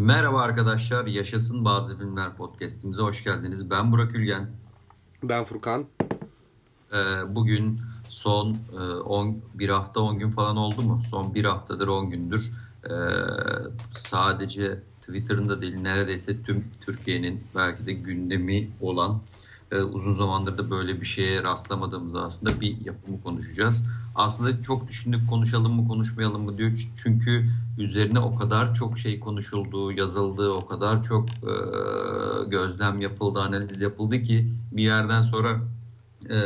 Merhaba arkadaşlar, Yaşasın Bazı Filmler podcastimize hoş geldiniz. Ben Burak Ülgen. Ben Furkan. Ee, bugün son 10 e, bir hafta 10 gün falan oldu mu? Son bir haftadır 10 gündür. Ee, sadece Twitter'ın da değil neredeyse tüm Türkiye'nin belki de gündemi olan e, uzun zamandır da böyle bir şeye rastlamadığımız aslında bir yapımı konuşacağız. Aslında çok düşündük konuşalım mı konuşmayalım mı diyor. Çünkü üzerine o kadar çok şey konuşuldu, yazıldı, o kadar çok e, gözlem yapıldı, analiz yapıldı ki bir yerden sonra e,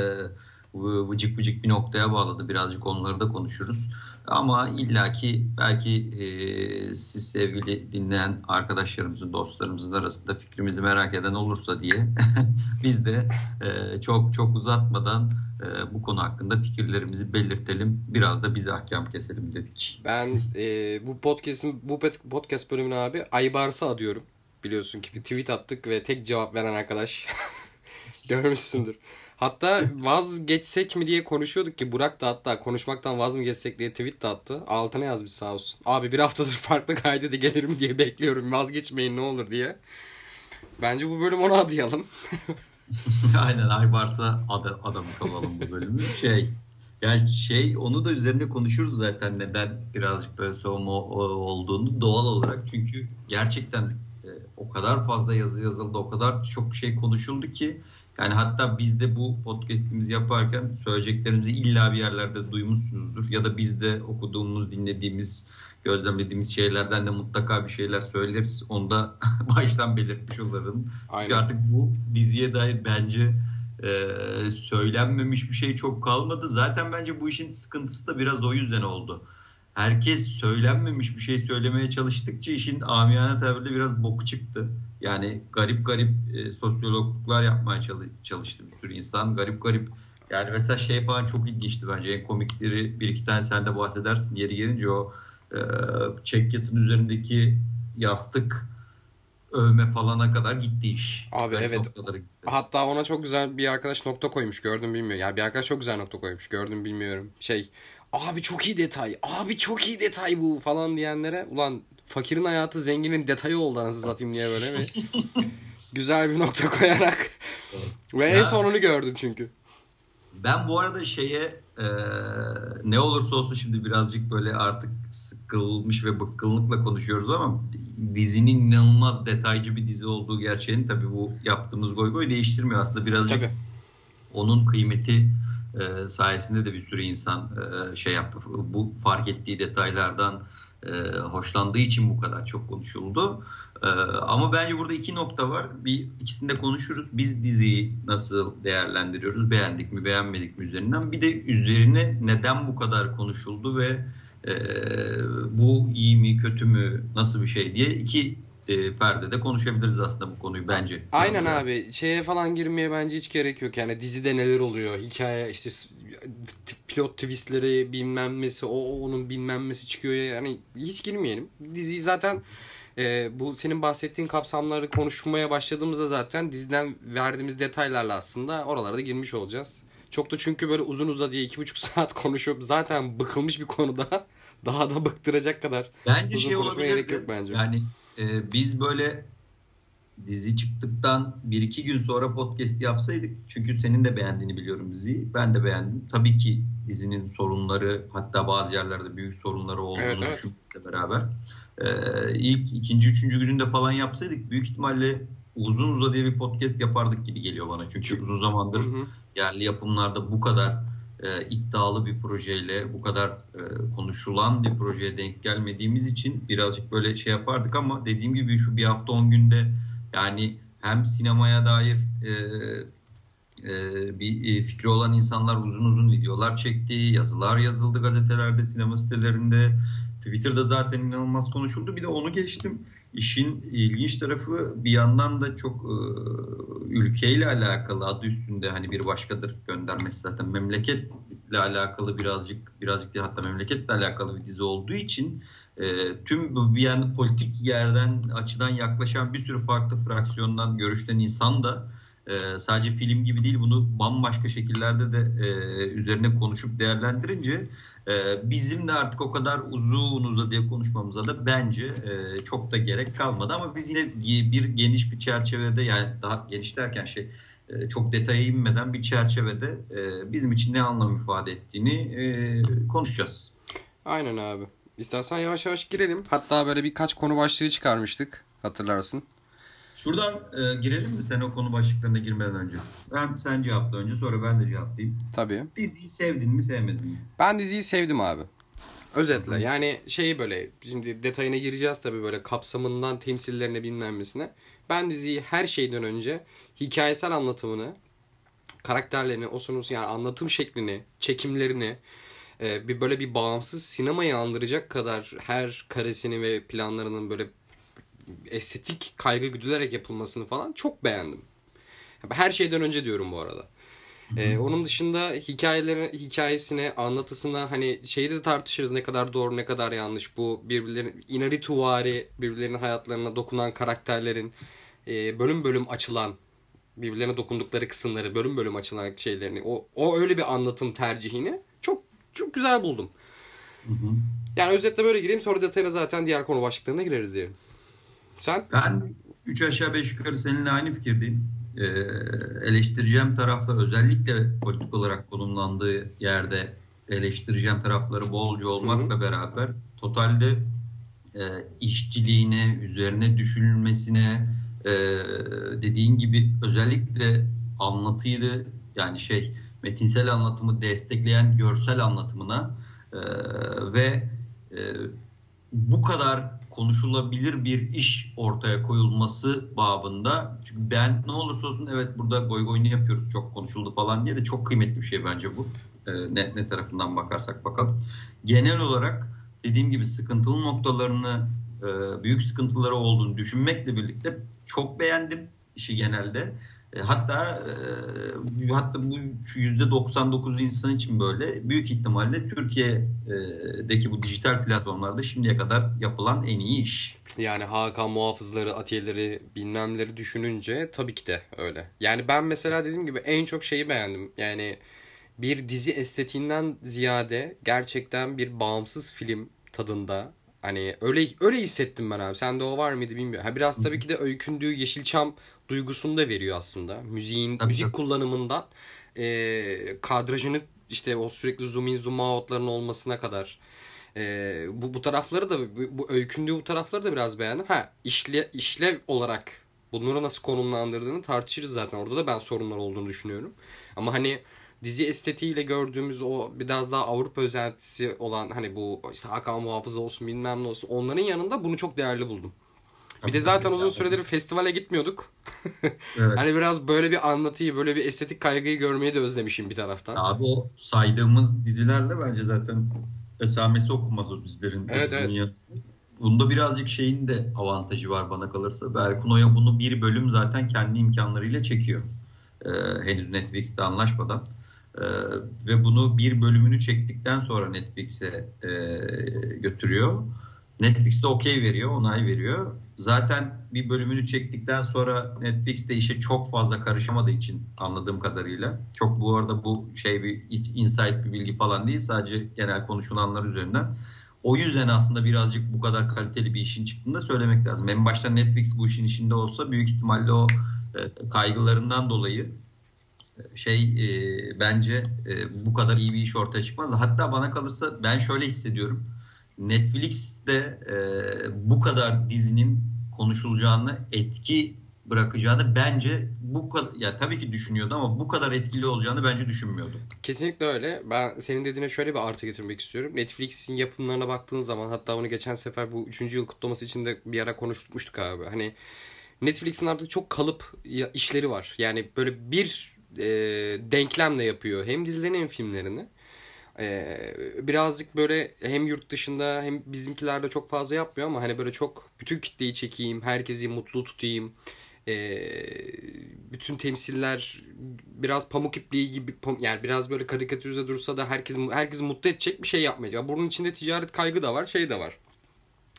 vıcık vıcık bir noktaya bağladı. Birazcık onları da konuşuruz. Ama illaki belki e, siz sevgili dinleyen arkadaşlarımızın, dostlarımızın arasında fikrimizi merak eden olursa diye biz de e, çok çok uzatmadan e, bu konu hakkında fikirlerimizi belirtelim. Biraz da bize ahkam keselim dedik. Ben e, bu podcast'in bu podcast bölümünü abi Aybars'a adıyorum. Biliyorsun ki bir tweet attık ve tek cevap veren arkadaş görmüşsündür. Hatta vazgeçsek mi diye konuşuyorduk ki Burak da hatta konuşmaktan vaz mı geçsek diye tweet de attı. Altına yazmış sağ olsun. Abi bir haftadır farklı kaydede gelirim diye bekliyorum. Vazgeçmeyin ne olur diye. Bence bu bölüm ona adayalım. Aynen Aybars'a ad adamış olalım bu bölümü. Şey yani şey onu da üzerinde konuşuruz zaten neden birazcık böyle soğuma olduğunu doğal olarak. Çünkü gerçekten e, o kadar fazla yazı yazıldı, o kadar çok şey konuşuldu ki yani hatta biz de bu podcast'imizi yaparken söyleyeceklerimizi illa bir yerlerde duymuşsunuzdur. Ya da biz de okuduğumuz, dinlediğimiz, gözlemlediğimiz şeylerden de mutlaka bir şeyler söyleriz. Onu da baştan belirtmiş olalım. Aynen. Çünkü artık bu diziye dair bence e, söylenmemiş bir şey çok kalmadı. Zaten bence bu işin sıkıntısı da biraz o yüzden oldu herkes söylenmemiş bir şey söylemeye çalıştıkça işin amiyane tabirle biraz boku çıktı. Yani garip garip e, sosyologlar yapmaya çalıştı bir sürü insan. Garip garip yani mesela şey falan çok ilginçti bence. En komikleri bir iki tane sen de bahsedersin. Yeri gelince o e, çek yatın üzerindeki yastık övme falana kadar gitti iş. Abi Garip evet. Gitti. Hatta ona çok güzel bir arkadaş nokta koymuş gördüm bilmiyorum. Yani bir arkadaş çok güzel nokta koymuş gördüm bilmiyorum. Şey abi çok iyi detay, abi çok iyi detay bu falan diyenlere ulan fakirin hayatı zenginin detayı oldu anasını satayım diye böyle mi? Güzel bir nokta koyarak. Ve ya, en sonunu gördüm çünkü. Ben bu arada şeye e, ne olursa olsun şimdi birazcık böyle artık sıkılmış ve bıkkınlıkla konuşuyoruz ama dizinin inanılmaz detaycı bir dizi olduğu gerçeğini tabii bu yaptığımız goy goy değiştirmiyor. Aslında birazcık tabii. onun kıymeti e, sayesinde de bir sürü insan e, şey yaptı. Bu fark ettiği detaylardan e, hoşlandığı için bu kadar çok konuşuldu. E, ama bence burada iki nokta var. Bir ikisinde konuşuruz. Biz diziyi nasıl değerlendiriyoruz? Beğendik mi, beğenmedik mi üzerinden? Bir de üzerine neden bu kadar konuşuldu ve e, bu iyi mi, kötü mü, nasıl bir şey diye iki e, perdede konuşabiliriz aslında bu konuyu bence. Aynen abi. Şeye falan girmeye bence hiç gerek yok. Yani dizide neler oluyor? Hikaye işte pilot twistleri bilmem nesi o onun bilmem nesi çıkıyor. Yani hiç girmeyelim. Diziyi zaten e, bu senin bahsettiğin kapsamları konuşmaya başladığımızda zaten diziden verdiğimiz detaylarla aslında oralara da girmiş olacağız. Çok da çünkü böyle uzun uzadıya iki buçuk saat konuşup zaten bıkılmış bir konuda daha da bıktıracak kadar bence uzun şey konuşmaya gerek yok bence. Yani e, biz böyle dizi çıktıktan bir iki gün sonra podcast yapsaydık çünkü senin de beğendiğini biliyorum diziyi ben de beğendim. Tabii ki dizinin sorunları hatta bazı yerlerde büyük sorunları olduğunu evet, evet. düşünmekle beraber ee, ilk ikinci üçüncü gününde falan yapsaydık büyük ihtimalle uzun uzadıya bir podcast yapardık gibi geliyor bana. Çünkü uzun zamandır hı hı. yerli yapımlarda bu kadar e, iddialı bir projeyle bu kadar e, konuşulan bir projeye denk gelmediğimiz için birazcık böyle şey yapardık ama dediğim gibi şu bir hafta on günde yani hem sinemaya dair e, e, bir e, fikri olan insanlar uzun uzun videolar çekti, yazılar yazıldı gazetelerde, sinema sitelerinde, Twitter'da zaten inanılmaz konuşuldu. Bir de onu geçtim. İşin ilginç tarafı bir yandan da çok e, ülkeyle alakalı adı üstünde hani bir başkadır göndermesi zaten memleketle alakalı birazcık birazcık değil hatta memleketle alakalı bir dizi olduğu için e, tüm bir yanda politik yerden açıdan yaklaşan bir sürü farklı fraksiyondan görüşten insan da e, sadece film gibi değil bunu bambaşka şekillerde de e, üzerine konuşup değerlendirince bizim de artık o kadar uzun uzadıya konuşmamıza da bence e, çok da gerek kalmadı ama biz yine bir geniş bir çerçevede yani daha geniş derken şey e, çok detaya inmeden bir çerçevede e, bizim için ne anlam ifade ettiğini konuşacağız. Aynen abi. İstersen yavaş yavaş girelim. Hatta böyle birkaç konu başlığı çıkarmıştık hatırlarsın. Şuradan e, girelim mi sen o konu başlıklarına girmeden önce? Ben sen cevapla önce sonra ben de cevaplayayım. Tabii. Diziyi sevdin mi sevmedin mi? Ben diziyi sevdim abi. Özetle yani şeyi böyle şimdi detayına gireceğiz tabii böyle kapsamından temsillerine bilmemesine. Ben diziyi her şeyden önce hikayesel anlatımını, karakterlerini, o sonrası yani anlatım şeklini, çekimlerini, e, bir böyle bir bağımsız sinemayı andıracak kadar her karesini ve planlarının böyle estetik kaygı güdülerek yapılmasını falan çok beğendim. Her şeyden önce diyorum bu arada. Ee, onun dışında hikayeleri, hikayesine, anlatısına hani şeyi de tartışırız ne kadar doğru ne kadar yanlış. Bu birbirlerinin inarituvari birbirlerinin hayatlarına dokunan karakterlerin e, bölüm bölüm açılan birbirlerine dokundukları kısımları bölüm bölüm açılan şeylerini o, o öyle bir anlatım tercihini çok çok güzel buldum. Hı hı. Yani özetle böyle gireyim sonra detayına zaten diğer konu başlıklarına gireriz diyelim. Sen? Ben 3 aşağı 5 yukarı seninle aynı fikirdeyim. Ee, eleştireceğim taraflar özellikle politik olarak konumlandığı yerde eleştireceğim tarafları bolca olmakla beraber totalde e, işçiliğine, üzerine düşünülmesine e, dediğin gibi özellikle anlatıydı yani şey metinsel anlatımı destekleyen görsel anlatımına e, ve e, bu kadar konuşulabilir bir iş ortaya koyulması babında. Çünkü ben ne olursa olsun evet burada goy goyunu yapıyoruz çok konuşuldu falan diye de çok kıymetli bir şey bence bu. Ee, ne, ne tarafından bakarsak bakalım. Genel olarak dediğim gibi sıkıntılı noktalarını e, büyük sıkıntıları olduğunu düşünmekle birlikte çok beğendim işi genelde. E, hatta e, hatta bu yüzde 99 insan için böyle büyük ihtimalle Türkiye'deki bu dijital platformlarda şimdiye kadar yapılan en iyi iş. Yani Hakan muhafızları, atiyeleri, bilmemleri düşününce tabii ki de öyle. Yani ben mesela dediğim gibi en çok şeyi beğendim. Yani bir dizi estetiğinden ziyade gerçekten bir bağımsız film tadında Hani öyle öyle hissettim ben abi. Sende o var mıydı bilmiyorum. Ha biraz tabii ki de öykündüğü Yeşilçam duygusunu da veriyor aslında. Müziğin tabii, müzik tabii. kullanımından e, kadrajını işte o sürekli zoom in zoom out'ların olmasına kadar e, bu bu tarafları da bu, bu öykündüğü bu tarafları da biraz beğendim. Ha işle işlev olarak bunları nasıl konumlandırdığını tartışırız zaten. Orada da ben sorunlar olduğunu düşünüyorum. Ama hani dizi estetiğiyle gördüğümüz o biraz daha Avrupa özentisi olan hani bu işte Hakan Muhafız olsun bilmem ne olsun onların yanında bunu çok değerli buldum. Bir de zaten uzun süredir festivale gitmiyorduk. evet. hani biraz böyle bir anlatıyı, böyle bir estetik kaygıyı görmeyi de özlemişim bir taraftan. Abi o saydığımız dizilerle bence zaten esamesi okunmaz o dizilerin. Evet, o evet. Bunda birazcık şeyin de avantajı var bana kalırsa. Berkun Oya bunu bir bölüm zaten kendi imkanlarıyla çekiyor. Ee, henüz Netflix'te anlaşmadan. Ee, ve bunu bir bölümünü çektikten sonra Netflix'e e, götürüyor. Netflix de okey veriyor, onay veriyor. Zaten bir bölümünü çektikten sonra Netflix de işe çok fazla karışamadığı için anladığım kadarıyla. Çok bu arada bu şey bir insight bir bilgi falan değil sadece genel konuşulanlar üzerinden. O yüzden aslında birazcık bu kadar kaliteli bir işin çıktığını da söylemek lazım. En başta Netflix bu işin içinde olsa büyük ihtimalle o e, kaygılarından dolayı şey e, bence e, bu kadar iyi bir iş ortaya çıkmaz. Hatta bana kalırsa ben şöyle hissediyorum. Netflix'te e, bu kadar dizinin konuşulacağını, etki bırakacağını bence bu kadar ya tabii ki düşünüyordu ama bu kadar etkili olacağını bence düşünmüyordu. Kesinlikle öyle. Ben senin dediğine şöyle bir artı getirmek istiyorum. Netflix'in yapımlarına baktığın zaman hatta onu geçen sefer bu 3. yıl kutlaması için de bir ara konuşmuştuk abi. Hani Netflix'in artık çok kalıp işleri var. Yani böyle bir e, denklemle yapıyor. Hem dizilerini hem filmlerini. E, birazcık böyle hem yurt dışında hem bizimkilerde çok fazla yapmıyor ama hani böyle çok bütün kitleyi çekeyim, herkesi mutlu tutayım. E, bütün temsiller biraz pamuk ipliği gibi yani biraz böyle karikatürize dursa da herkes herkes mutlu edecek bir şey yapmayacak. Bunun içinde ticaret kaygı da var, şey de var.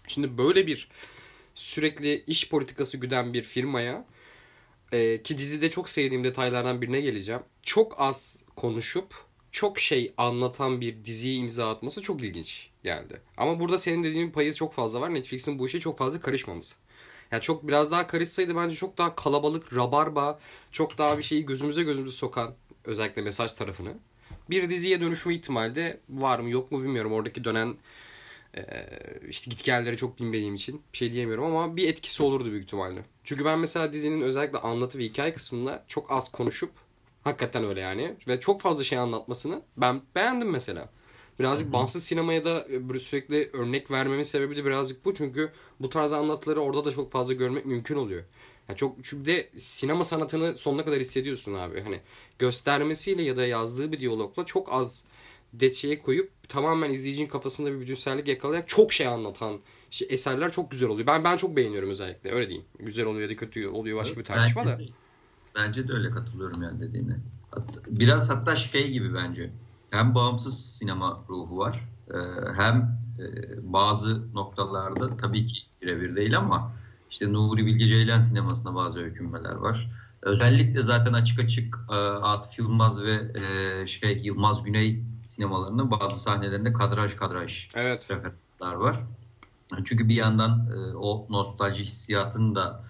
Şimdi böyle bir sürekli iş politikası güden bir firmaya e, ki dizide çok sevdiğim detaylardan birine geleceğim. Çok az konuşup çok şey anlatan bir diziye imza atması çok ilginç geldi. Ama burada senin dediğin payı çok fazla var. Netflix'in bu işe çok fazla karışmaması. Yani çok biraz daha karışsaydı bence çok daha kalabalık, rabarba, çok daha bir şeyi gözümüze gözümüze sokan özellikle mesaj tarafını bir diziye dönüşme ihtimali de var mı yok mu bilmiyorum. Oradaki dönen işte gitgelleri çok bilmediğim için bir şey diyemiyorum ama bir etkisi olurdu büyük ihtimalle. Çünkü ben mesela dizinin özellikle anlatı ve hikaye kısmında çok az konuşup hakikaten öyle yani ve çok fazla şey anlatmasını ben beğendim mesela. Birazcık bağımsız sinemaya da böyle sürekli örnek vermemin sebebi de birazcık bu. Çünkü bu tarz anlatıları orada da çok fazla görmek mümkün oluyor. Yani çok çünkü de sinema sanatını sonuna kadar hissediyorsun abi. Hani göstermesiyle ya da yazdığı bir diyalogla çok az detaya koyup tamamen izleyicinin kafasında bir bütünsellik yakalayarak çok şey anlatan şey, eserler çok güzel oluyor. Ben ben çok beğeniyorum özellikle. Öyle diyeyim. Güzel oluyor ya da kötü oluyor başka bir tartışma da. Bence de öyle katılıyorum yani dediğine. Biraz hatta şey gibi bence. Hem bağımsız sinema ruhu var. E, hem e, bazı noktalarda tabii ki birebir değil ama işte Nuri Bilge Ceylan sinemasında bazı öykünmeler var. Özellikle zaten açık açık e, Yılmaz ve e, şey Yılmaz Güney sinemalarında bazı sahnelerinde kadraj kadraj evet. referanslar var. Çünkü bir yandan e, o nostalji hissiyatını da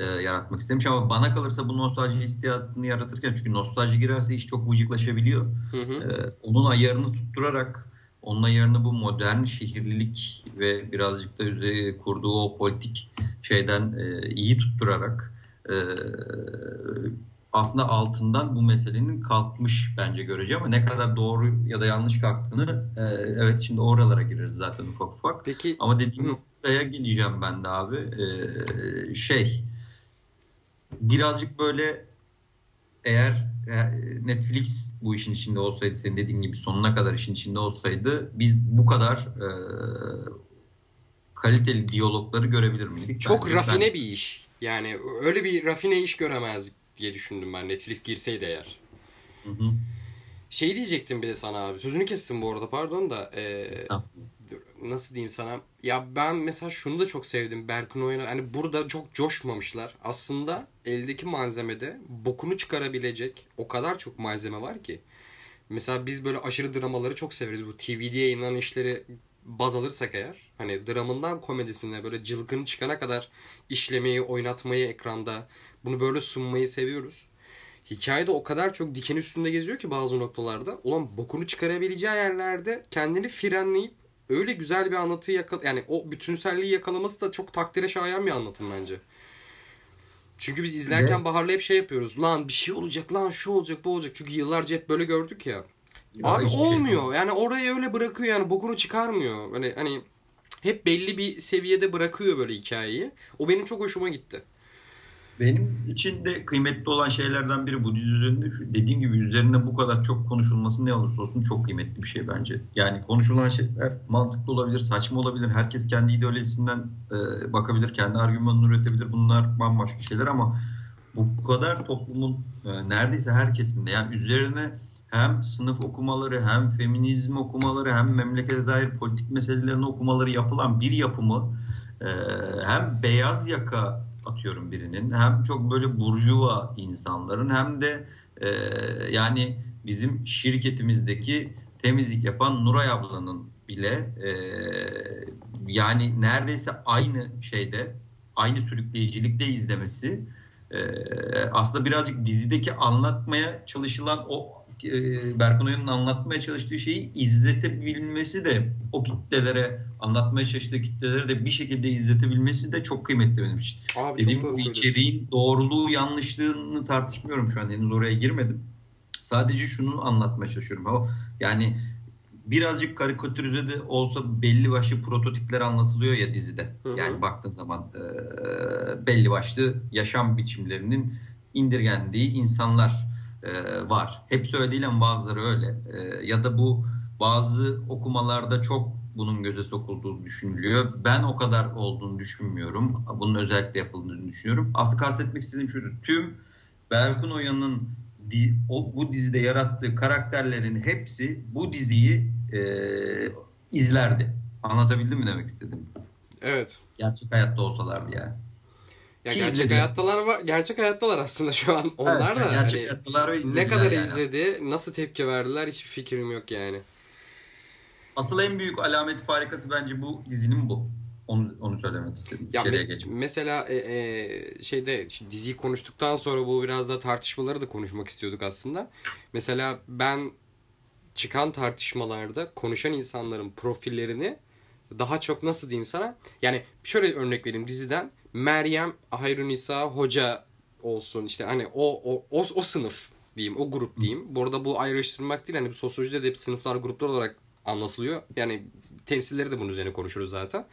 e, yaratmak istemiş ama bana kalırsa bu nostalji hissiyatını yaratırken çünkü nostalji girerse iş çok vıcıklaşabiliyor. Hı hı. E, onun ayarını tutturarak onun ayarını bu modern şehirlilik ve birazcık da üzeri kurduğu o politik şeyden e, iyi tutturarak e, aslında altından bu meselenin kalkmış bence göreceğim ama ne kadar doğru ya da yanlış kalktığını e, evet şimdi oralara gireriz zaten ufak ufak. Peki, ama dediğim noktaya geleceğim ben de abi. E, şey birazcık böyle eğer Netflix bu işin içinde olsaydı senin dediğin gibi sonuna kadar işin içinde olsaydı biz bu kadar e, kaliteli diyalogları görebilir miydik? Çok ben, rafine ben... bir iş. Yani öyle bir rafine iş göremez diye düşündüm ben Netflix girseydi eğer. Hı hı. Şey diyecektim bir de sana abi. Sözünü kestim bu arada pardon da. E, nasıl diyeyim sana? Ya ben mesela şunu da çok sevdim. Berkun oyunu hani burada çok coşmamışlar. Aslında eldeki malzemede bokunu çıkarabilecek o kadar çok malzeme var ki. Mesela biz böyle aşırı dramaları çok severiz. Bu TV'de yayınlanan işleri baz alırsak eğer hani dramından komedisine böyle cılkını çıkana kadar işlemeyi, oynatmayı ekranda bunu böyle sunmayı seviyoruz. Hikayede o kadar çok diken üstünde geziyor ki bazı noktalarda. Ulan bokunu çıkarabileceği yerlerde kendini frenleyip öyle güzel bir anlatıyı yakal yani o bütünselliği yakalaması da çok takdire şayan bir anlatım bence. Çünkü biz izlerken ne? Bahar'la hep şey yapıyoruz. Lan bir şey olacak lan şu olacak bu olacak. Çünkü yıllarca hep böyle gördük ya. ya Abi olmuyor. Şey yani orayı öyle bırakıyor yani bokunu çıkarmıyor. Hani hani hep belli bir seviyede bırakıyor böyle hikayeyi. O benim çok hoşuma gitti. Benim için de kıymetli olan şeylerden biri bu dizi üzerinde. Şu, dediğim gibi üzerinde bu kadar çok konuşulması ne olursa olsun çok kıymetli bir şey bence. Yani konuşulan şeyler mantıklı olabilir, saçma olabilir. Herkes kendi ideolojisinden e, bakabilir, kendi argümanını üretebilir. Bunlar bambaşka şeyler ama bu kadar toplumun e, neredeyse her kesiminde yani üzerine hem sınıf okumaları hem feminizm okumaları hem memlekete dair politik meselelerini okumaları yapılan bir yapımı e, hem beyaz yaka atıyorum birinin. Hem çok böyle burjuva insanların hem de e, yani bizim şirketimizdeki temizlik yapan Nuray ablanın bile e, yani neredeyse aynı şeyde aynı sürükleyicilikte izlemesi e, aslında birazcık dizideki anlatmaya çalışılan o Berkun Oyun'un anlatmaya çalıştığı şeyi izletebilmesi de o kitlelere anlatmaya çalıştığı kitlelere de bir şekilde izletebilmesi de çok kıymetli benim için. Abi, Dediğim gibi içeriğin doğruluğu yanlışlığını tartışmıyorum şu an henüz oraya girmedim. Sadece şunu anlatmaya çalışıyorum. O yani birazcık karikatürize de olsa belli başlı prototipler anlatılıyor ya dizide. Hı hı. Yani baktığın zaman e, belli başlı yaşam biçimlerinin indirgendiği insanlar e, var. Hepsi öyle değil ama bazıları öyle. E, ya da bu bazı okumalarda çok bunun göze sokulduğu düşünülüyor. Ben o kadar olduğunu düşünmüyorum. Bunun özellikle yapıldığını düşünüyorum. Aslında kastetmek istediğim şudur. Tüm Berkun Oya'nın o, bu dizide yarattığı karakterlerin hepsi bu diziyi e, izlerdi. Anlatabildim mi demek istedim? Evet. Gerçek hayatta olsalardı yani. Ya gerçek izledi. hayattalar var. Gerçek hayattalar aslında şu an. Onlar evet, da gerçek hani, hayattalar ne kadar yani izledi, aslında. nasıl tepki verdiler hiçbir fikrim yok yani. Asıl en büyük alameti farikası bence bu dizinin bu. Onu, onu söylemek istedim. Ya mes- mesela e, e, şeyde diziyi konuştuktan sonra bu biraz da tartışmaları da konuşmak istiyorduk aslında. Mesela ben çıkan tartışmalarda konuşan insanların profillerini daha çok nasıl diyeyim sana? Yani şöyle örnek vereyim diziden Meryem Hayrunisa Hoca olsun işte hani o o o, o sınıf diyeyim o grup diyeyim. Bu arada bu ayrıştırmak değil hani bu sosyolojide de hep sınıflar gruplar olarak anlatılıyor. Yani temsilleri de bunun üzerine konuşuruz zaten.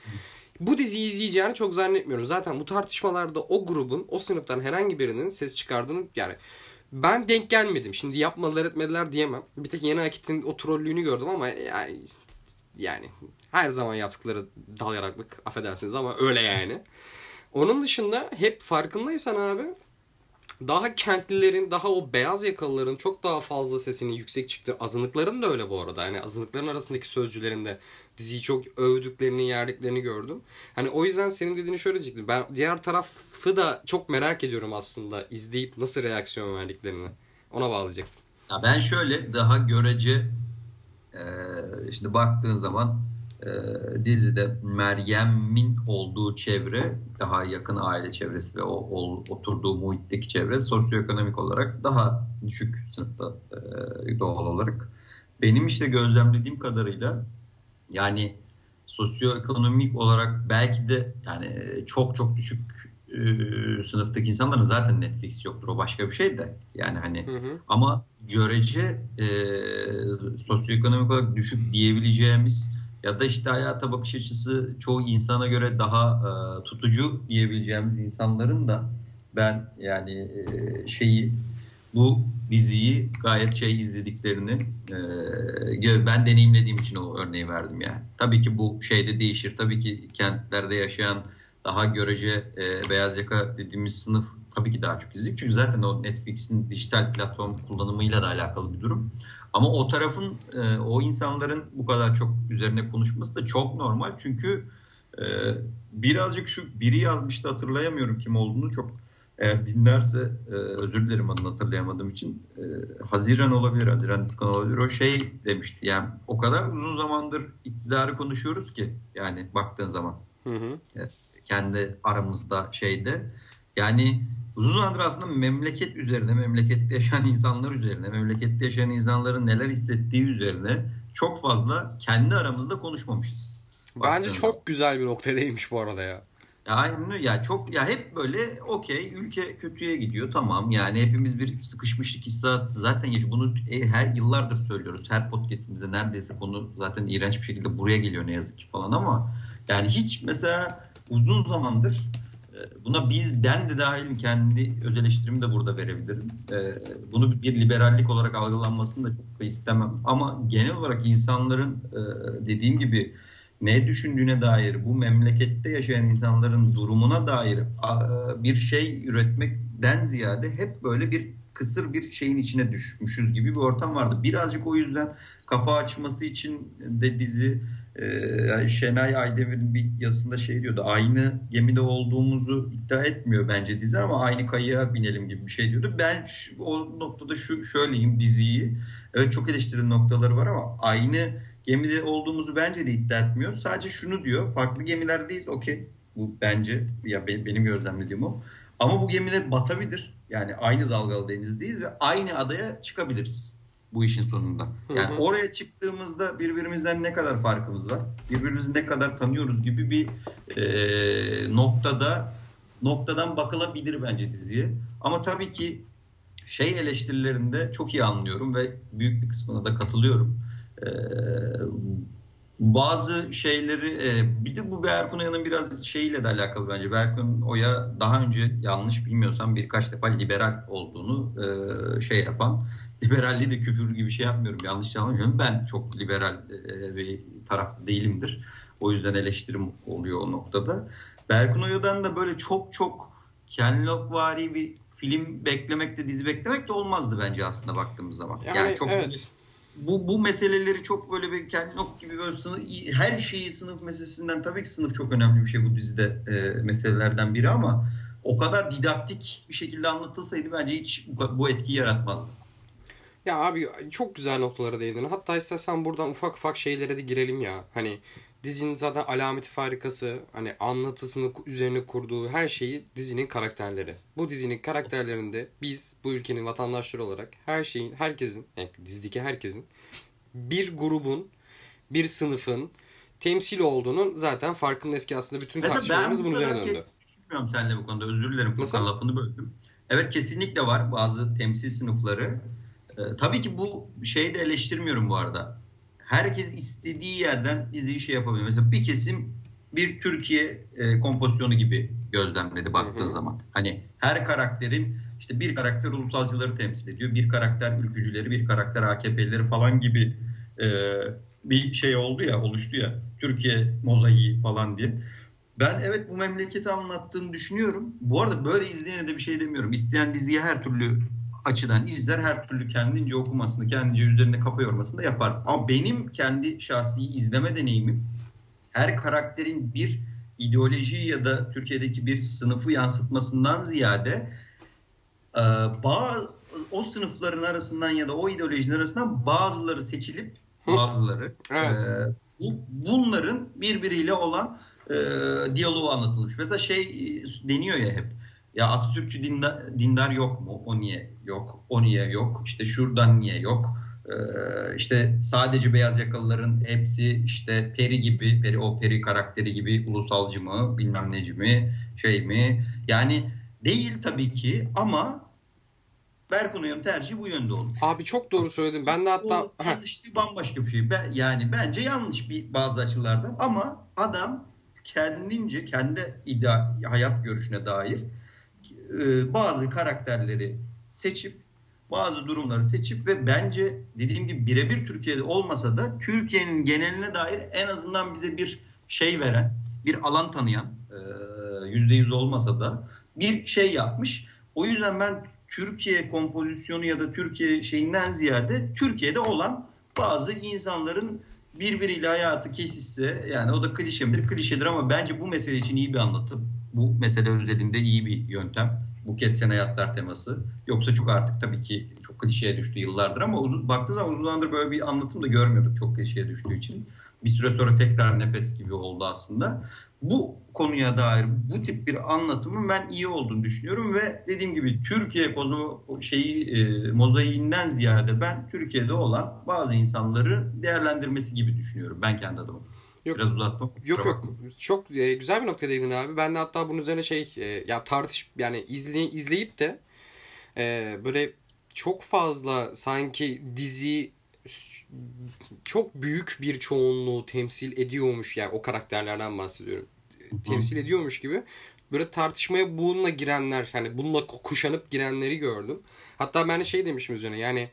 Bu diziyi izleyeceğini çok zannetmiyorum. Zaten bu tartışmalarda o grubun, o sınıftan herhangi birinin ses çıkardığını yani ben denk gelmedim. Şimdi yapmadılar etmediler diyemem. Bir tek yeni Akit'in o trollüğünü gördüm ama yani yani her zaman yaptıkları dal yaraklık affedersiniz ama öyle yani. Onun dışında hep farkındaysan abi daha kentlilerin, daha o beyaz yakalıların çok daha fazla sesinin yüksek çıktı. Azınlıkların da öyle bu arada. Yani azınlıkların arasındaki sözcülerin de diziyi çok övdüklerini, yerdiklerini gördüm. Hani o yüzden senin dediğini şöyle diyecektim. Ben diğer tarafı da çok merak ediyorum aslında. izleyip nasıl reaksiyon verdiklerini. Ona bağlayacaktım. Ya ben şöyle daha görece e, işte baktığın zaman dizide Meryem'in olduğu çevre daha yakın aile çevresi ve o, o oturduğu muhitteki çevre sosyoekonomik olarak daha düşük sınıfta e, doğal olarak. Benim işte gözlemlediğim kadarıyla yani sosyoekonomik olarak belki de yani çok çok düşük e, sınıftaki insanların zaten Netflix yoktur o başka bir şey de yani hani hı hı. ama görece e, sosyoekonomik olarak düşük diyebileceğimiz ya da işte hayata bakış açısı çoğu insana göre daha e, tutucu diyebileceğimiz insanların da ben yani e, şeyi bu diziyi gayet şey izlediklerini e, ben deneyimlediğim için o örneği verdim yani. Tabii ki bu şeyde değişir. Tabii ki kentlerde yaşayan daha görece e, beyaz yaka dediğimiz sınıf tabii ki daha çok izleyecek. Çünkü zaten o Netflix'in dijital platform kullanımıyla da alakalı bir durum. Ama o tarafın e, o insanların bu kadar çok üzerine konuşması da çok normal. Çünkü e, birazcık şu biri yazmıştı hatırlayamıyorum kim olduğunu çok eğer dinlerse e, özür dilerim adını hatırlayamadığım için e, Haziran olabilir, Haziran Düzkan olabilir. O şey demişti yani o kadar uzun zamandır iktidarı konuşuyoruz ki yani baktığın zaman hı hı. E, kendi aramızda şeyde yani uzun zamandır aslında memleket üzerine, memlekette yaşayan insanlar üzerine, memlekette yaşayan insanların neler hissettiği üzerine çok fazla kendi aramızda konuşmamışız. Bence çok güzel bir noktadaymış bu arada ya. Ya aynen ya çok ya hep böyle okey ülke kötüye gidiyor tamam yani hepimiz bir sıkışmışlık hissiyatı zaten yaşıyor. Bunu e, her yıllardır söylüyoruz. Her podcast'imizde neredeyse konu zaten iğrenç bir şekilde buraya geliyor ne yazık ki falan ama yani hiç mesela uzun zamandır buna biz ben de dahil kendi öz eleştirimi de burada verebilirim. E, bunu bir liberallik olarak algılanmasını da çok istemem. Ama genel olarak insanların dediğim gibi ne düşündüğüne dair, bu memlekette yaşayan insanların durumuna dair bir şey üretmekten ziyade hep böyle bir kısır bir şeyin içine düşmüşüz gibi bir ortam vardı. Birazcık o yüzden kafa açması için de dizi e, Şenay Aydemir'in bir yazısında şey diyordu. Aynı gemide olduğumuzu iddia etmiyor bence dizi ama aynı kayığa binelim gibi bir şey diyordu. Ben şu, o noktada şu şöyleyim diziyi. Evet çok eleştirili noktaları var ama aynı gemide olduğumuzu bence de iddia etmiyor. Sadece şunu diyor. Farklı gemilerdeyiz. Okey. Bu bence ya benim gözlemlediğim o. Ama bu gemiler batabilir. Yani aynı dalgalı denizdeyiz ve aynı adaya çıkabiliriz bu işin sonunda. Yani hı hı. oraya çıktığımızda birbirimizden ne kadar farkımız var? Birbirimizi ne kadar tanıyoruz gibi bir e, noktada noktadan bakılabilir bence diziye. Ama tabii ki şey eleştirilerinde çok iyi anlıyorum ve büyük bir kısmına da katılıyorum. Ee, bazı şeyleri e, bir de bu Berkun Oya'nın biraz şeyiyle de alakalı bence. Berkun Oya daha önce yanlış bilmiyorsam birkaç defa liberal olduğunu e, şey yapan. Liberalliği de küfür gibi şey yapmıyorum. Yanlış anlamıyorum. Ben çok liberal e, bir tarafta değilimdir. O yüzden eleştirim oluyor o noktada. Berkun Oya'dan da böyle çok çok Ken Lockvari bir film beklemek de dizi beklemek de olmazdı bence aslında baktığımız zaman. Yani, yani çok evet bu, bu meseleleri çok böyle bir nok gibi böyle sınıf, her şeyi sınıf meselesinden tabii ki sınıf çok önemli bir şey bu dizide e, meselelerden biri ama o kadar didaktik bir şekilde anlatılsaydı bence hiç bu etkiyi yaratmazdı. Ya abi çok güzel noktalara değindin. Hatta istersen buradan ufak ufak şeylere de girelim ya. Hani dizinin zaten alameti farikası, hani anlatısını üzerine kurduğu her şeyi dizinin karakterleri. Bu dizinin karakterlerinde biz bu ülkenin vatandaşları olarak her şeyin, herkesin, yani dizideki herkesin bir grubun, bir sınıfın temsil olduğunun zaten farkındayız ki aslında bütün tartışmalarımız bunun üzerine döndü. düşünmüyorum seninle bu konuda. Özür dilerim Furkan lafını böldüm. Evet kesinlikle var bazı temsil sınıfları. Ee, tabii ki bu şeyi de eleştirmiyorum bu arada. Herkes istediği yerden diziyi şey yapabilir. Mesela bir kesim bir Türkiye e, kompozisyonu gibi gözlemledi baktığı hı hı. zaman. Hani her karakterin işte bir karakter ulusalcıları temsil ediyor. Bir karakter ülkücüleri, bir karakter AKP'lileri falan gibi e, bir şey oldu ya, oluştu ya. Türkiye mozaiği falan diye. Ben evet bu memleketi anlattığını düşünüyorum. Bu arada böyle izleyene de bir şey demiyorum. İsteyen diziyi her türlü açıdan izler. Her türlü kendince okumasını, kendince üzerine kafa yormasını da yapar. Ama benim kendi şahsi izleme deneyimim her karakterin bir ideoloji ya da Türkiye'deki bir sınıfı yansıtmasından ziyade e, bazı o sınıfların arasından ya da o ideolojinin arasından bazıları seçilip bazıları evet. e, bu, bunların birbiriyle olan e, diyaloğu anlatılmış. Mesela şey e, deniyor ya hep ya Atatürkçü dindar, dindar yok mu? O niye yok? O niye yok? İşte şuradan niye yok? Ee, işte sadece beyaz yakalıların hepsi işte peri gibi, peri o peri karakteri gibi ulusalcı mı, bilmem neci mi, şey mi? Yani değil tabii ki ama Berkun Uyum tercihi bu yönde olmuş. Abi çok doğru söyledin. Ben de hatta... O yanlışlığı bambaşka bir şey. Ben, yani bence yanlış bir bazı açılardan ama adam kendince kendi ida, hayat görüşüne dair e, bazı karakterleri seçip bazı durumları seçip ve bence dediğim gibi birebir Türkiye'de olmasa da Türkiye'nin geneline dair en azından bize bir şey veren, bir alan tanıyan e, yüzde yüz olmasa da bir şey yapmış. O yüzden ben Türkiye kompozisyonu ya da Türkiye şeyinden ziyade Türkiye'de olan bazı insanların birbiriyle hayatı kesişse yani o da klişe midir? Klişedir ama bence bu mesele için iyi bir anlatım. Bu mesele özelinde iyi bir yöntem. Bu kesken hayatlar teması. Yoksa çok artık tabii ki çok klişeye düştü yıllardır ama uzun, baktığı zaman uzun zamandır böyle bir anlatım da görmüyorduk çok klişeye düştüğü için. Bir süre sonra tekrar nefes gibi oldu aslında. Bu konuya dair bu tip bir anlatımın ben iyi olduğunu düşünüyorum ve dediğim gibi Türkiye şeyi e, mozaiğinden ziyade ben Türkiye'de olan bazı insanları değerlendirmesi gibi düşünüyorum ben kendi adıma. Yok, Biraz uzattım. Yok yok. Çok e, güzel bir noktadaydın abi. Ben de hatta bunun üzerine şey e, ya tartış yani izley, izleyip de e, böyle çok fazla sanki dizi çok büyük bir çoğunluğu temsil ediyormuş yani o karakterlerden bahsediyorum. Temsil ediyormuş gibi böyle tartışmaya bununla girenler hani bununla kuşanıp girenleri gördüm. Hatta ben de şey demişim üzerine yani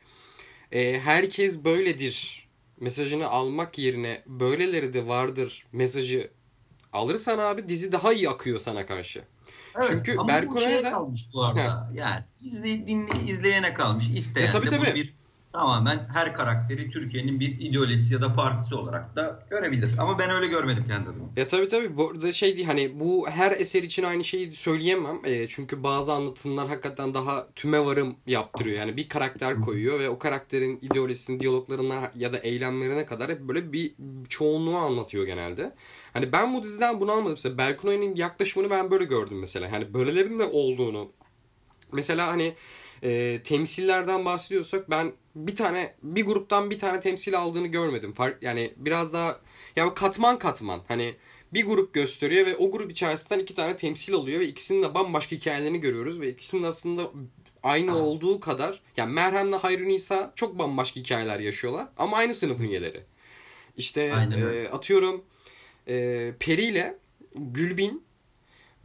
e, herkes böyledir mesajını almak yerine böyleleri de vardır mesajı alırsan abi dizi daha iyi akıyor sana karşı. Evet, Çünkü Berkun'a da kalmış bu arada. Ha. Yani izley, dinle, izleyene kalmış. İsteyen e, tabii, de tabii. bu bir tamamen her karakteri Türkiye'nin bir ideolojisi ya da partisi olarak da görebilir. Ama ben öyle görmedim kendi adıma. Ya tabii tabii. Bu arada şey değil hani bu her eser için aynı şeyi söyleyemem. E, çünkü bazı anlatımlar hakikaten daha tüme varım yaptırıyor. Yani bir karakter koyuyor ve o karakterin ideolojisinin diyaloglarına ya da eylemlerine kadar hep böyle bir çoğunluğu anlatıyor genelde. Hani ben bu diziden bunu almadım. Mesela Berkunay'ın yaklaşımını ben böyle gördüm mesela. Hani böylelerin de olduğunu. Mesela hani e, temsillerden bahsediyorsak ben bir tane bir gruptan bir tane temsil aldığını görmedim. Fark yani biraz daha ya katman katman hani bir grup gösteriyor ve o grup içerisinden iki tane temsil alıyor ve ikisinin de bambaşka hikayelerini görüyoruz ve ikisinin aslında aynı Aa. olduğu kadar yani Merhem'le Hayrun İsa çok bambaşka hikayeler yaşıyorlar ama aynı sınıfın üyeleri. İşte e, atıyorum e, Peri ile Gülbin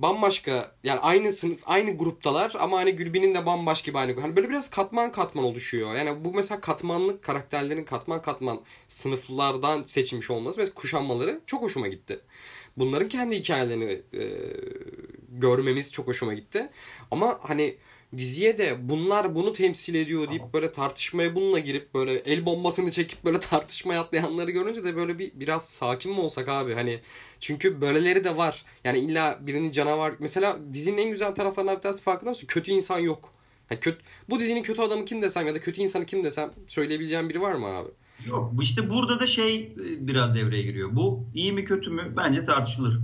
bambaşka yani aynı sınıf aynı gruptalar ama hani Gülbin'in de bambaşka bir aynı hani böyle biraz katman katman oluşuyor. Yani bu mesela katmanlık karakterlerin katman katman sınıflardan seçilmiş olması ve kuşanmaları çok hoşuma gitti. Bunların kendi hikayelerini e, görmemiz çok hoşuma gitti. Ama hani diziye de bunlar bunu temsil ediyor deyip böyle tartışmaya bununla girip böyle el bombasını çekip böyle tartışmaya atlayanları görünce de böyle bir biraz sakin mi olsak abi hani çünkü böyleleri de var. Yani illa birini canavar mesela dizinin en güzel taraflarından bir tanesi farkında mısın? Kötü insan yok. Yani kötü, bu dizinin kötü adamı kim desem ya da kötü insanı kim desem söyleyebileceğim biri var mı abi? Yok işte burada da şey e, biraz devreye giriyor. Bu iyi mi kötü mü bence tartışılır.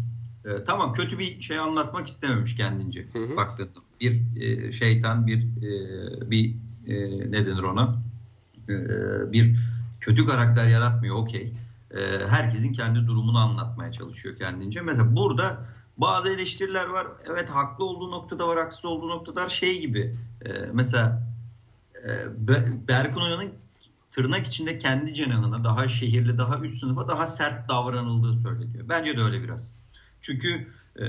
Ee, tamam kötü bir şey anlatmak istememiş kendince. Hı hı. Baktığın bir e, şeytan bir e, bir e, ne denir ona e, bir kötü karakter yaratmıyor okey. E, herkesin kendi durumunu anlatmaya çalışıyor kendince. Mesela burada bazı eleştiriler var. Evet haklı olduğu noktada var, haksız olduğu noktada var. Şey gibi e, mesela e, Berkun Oya'nın tırnak içinde kendi cenahına daha şehirli, daha üst sınıfa daha sert davranıldığı söyleniyor. Bence de öyle biraz. Çünkü e,